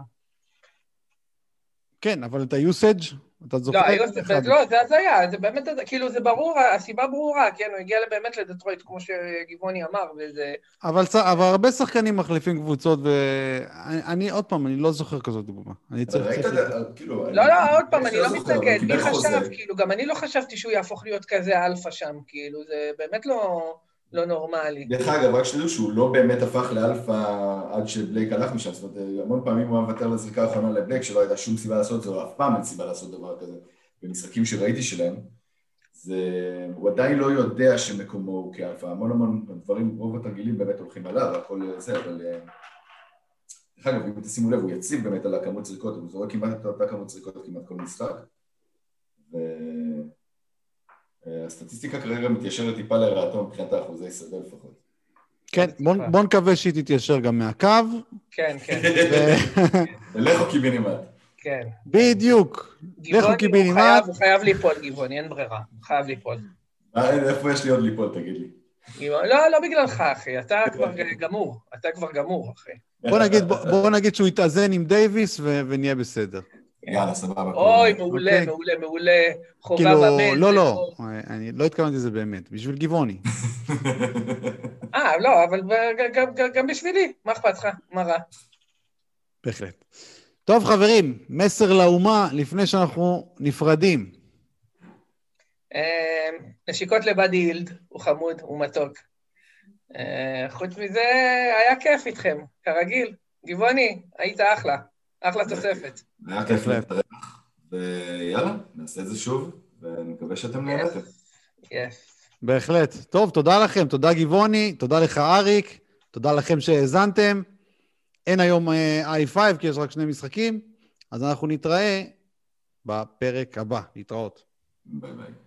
כן, אבל את ה usage, אתה זוכר? לא, אחד. לא, זה הזיה, זה באמת, כאילו, זה ברור, הסיבה ברורה, כן, הוא הגיע באמת לדטרויט, כמו שגיבוני אמר, וזה... אבל, אבל הרבה שחקנים מחליפים קבוצות, ואני אני, עוד פעם, אני לא זוכר כזאת דוגמה. אני צריך... ראית צריך... את זה, כאילו... לא, לא, עוד פעם, אני לא מתנגד, מי. חשב, כאילו, גם אני לא חשבתי שהוא יהפוך להיות כזה אלפא שם, כאילו, זה באמת לא לא נורמלי. דרך אגב, רק שתדעו שהוא לא באמת הפך לאלפא עד שבלייק הלך משם, זאת אומרת, המון פעמים הוא היה מוותר לזריקה האחרונה לבלייק, שלא הייתה שום סיבה לעשות את זה, או אף פעם אין סיבה לעשות דבר כזה. במשחקים שראיתי שלהם, זה... הוא עדיין לא יודע שמקומו הוא כאלפא, המון המון דברים, רוב התרגילים באמת הולכים עליו, הכל זה, אבל... אה, דרך אגב, אם תשימו לב, הוא יציב באמת על הכמות זריקות, הוא זורק כמעט את אותה כמות זריקות כמעט כל משחק. והסטטיסטיקה כרגע מתיישרת טיפה לרעתו מבחינת האחוזי שדה לפחות. כן, בוא, בוא נקווה שהיא תתיישר גם מהקו. כן, כן. לכו קיבינימט. כן. בדיוק. הוא קיבינימט. הוא חייב ליפול, גיבוני, אין ברירה, הוא חייב ליפול. אה, איפה יש לי עוד ליפול, תגיד לי. לא, לא בגללך, אחי, אתה כבר גמור, אתה כבר גמור, אחי. בוא נגיד, שהוא יתאזן עם דייוויס. ונהיה בסדר. יאללה, סבבה. אוי, מעולה, אוקיי. מעולה, מעולה, חובה כאילו, במת. לא, לא, אור. אני לא התכוונתי לזה באמת, בשביל גבעוני. אה, לא, אבל גם- גם- גם בשבילי, מה אכפת לך? מה רע? בהחלט. טוב, חברים, מסר לאומה לפני שאנחנו נפרדים. אה, נשיקות לבאדי הילד, הוא חמוד, הוא מתוק. אה, חוץ מזה, היה כיף איתכם, כרגיל. גבעוני, היית אחלה, אחלה תוספת. היה כיף להתארח, ויאללה, נעשה את זה שוב, ונקווה שאתם נהנתם. יס. בהחלט. טוב, תודה לכם, תודה גבעוני, תודה לך אריק, תודה לכם שהאזנתם. אין היום אה, i5 כי יש רק שני משחקים, אז אנחנו נתראה בפרק הבא. להתראות. ביי ביי.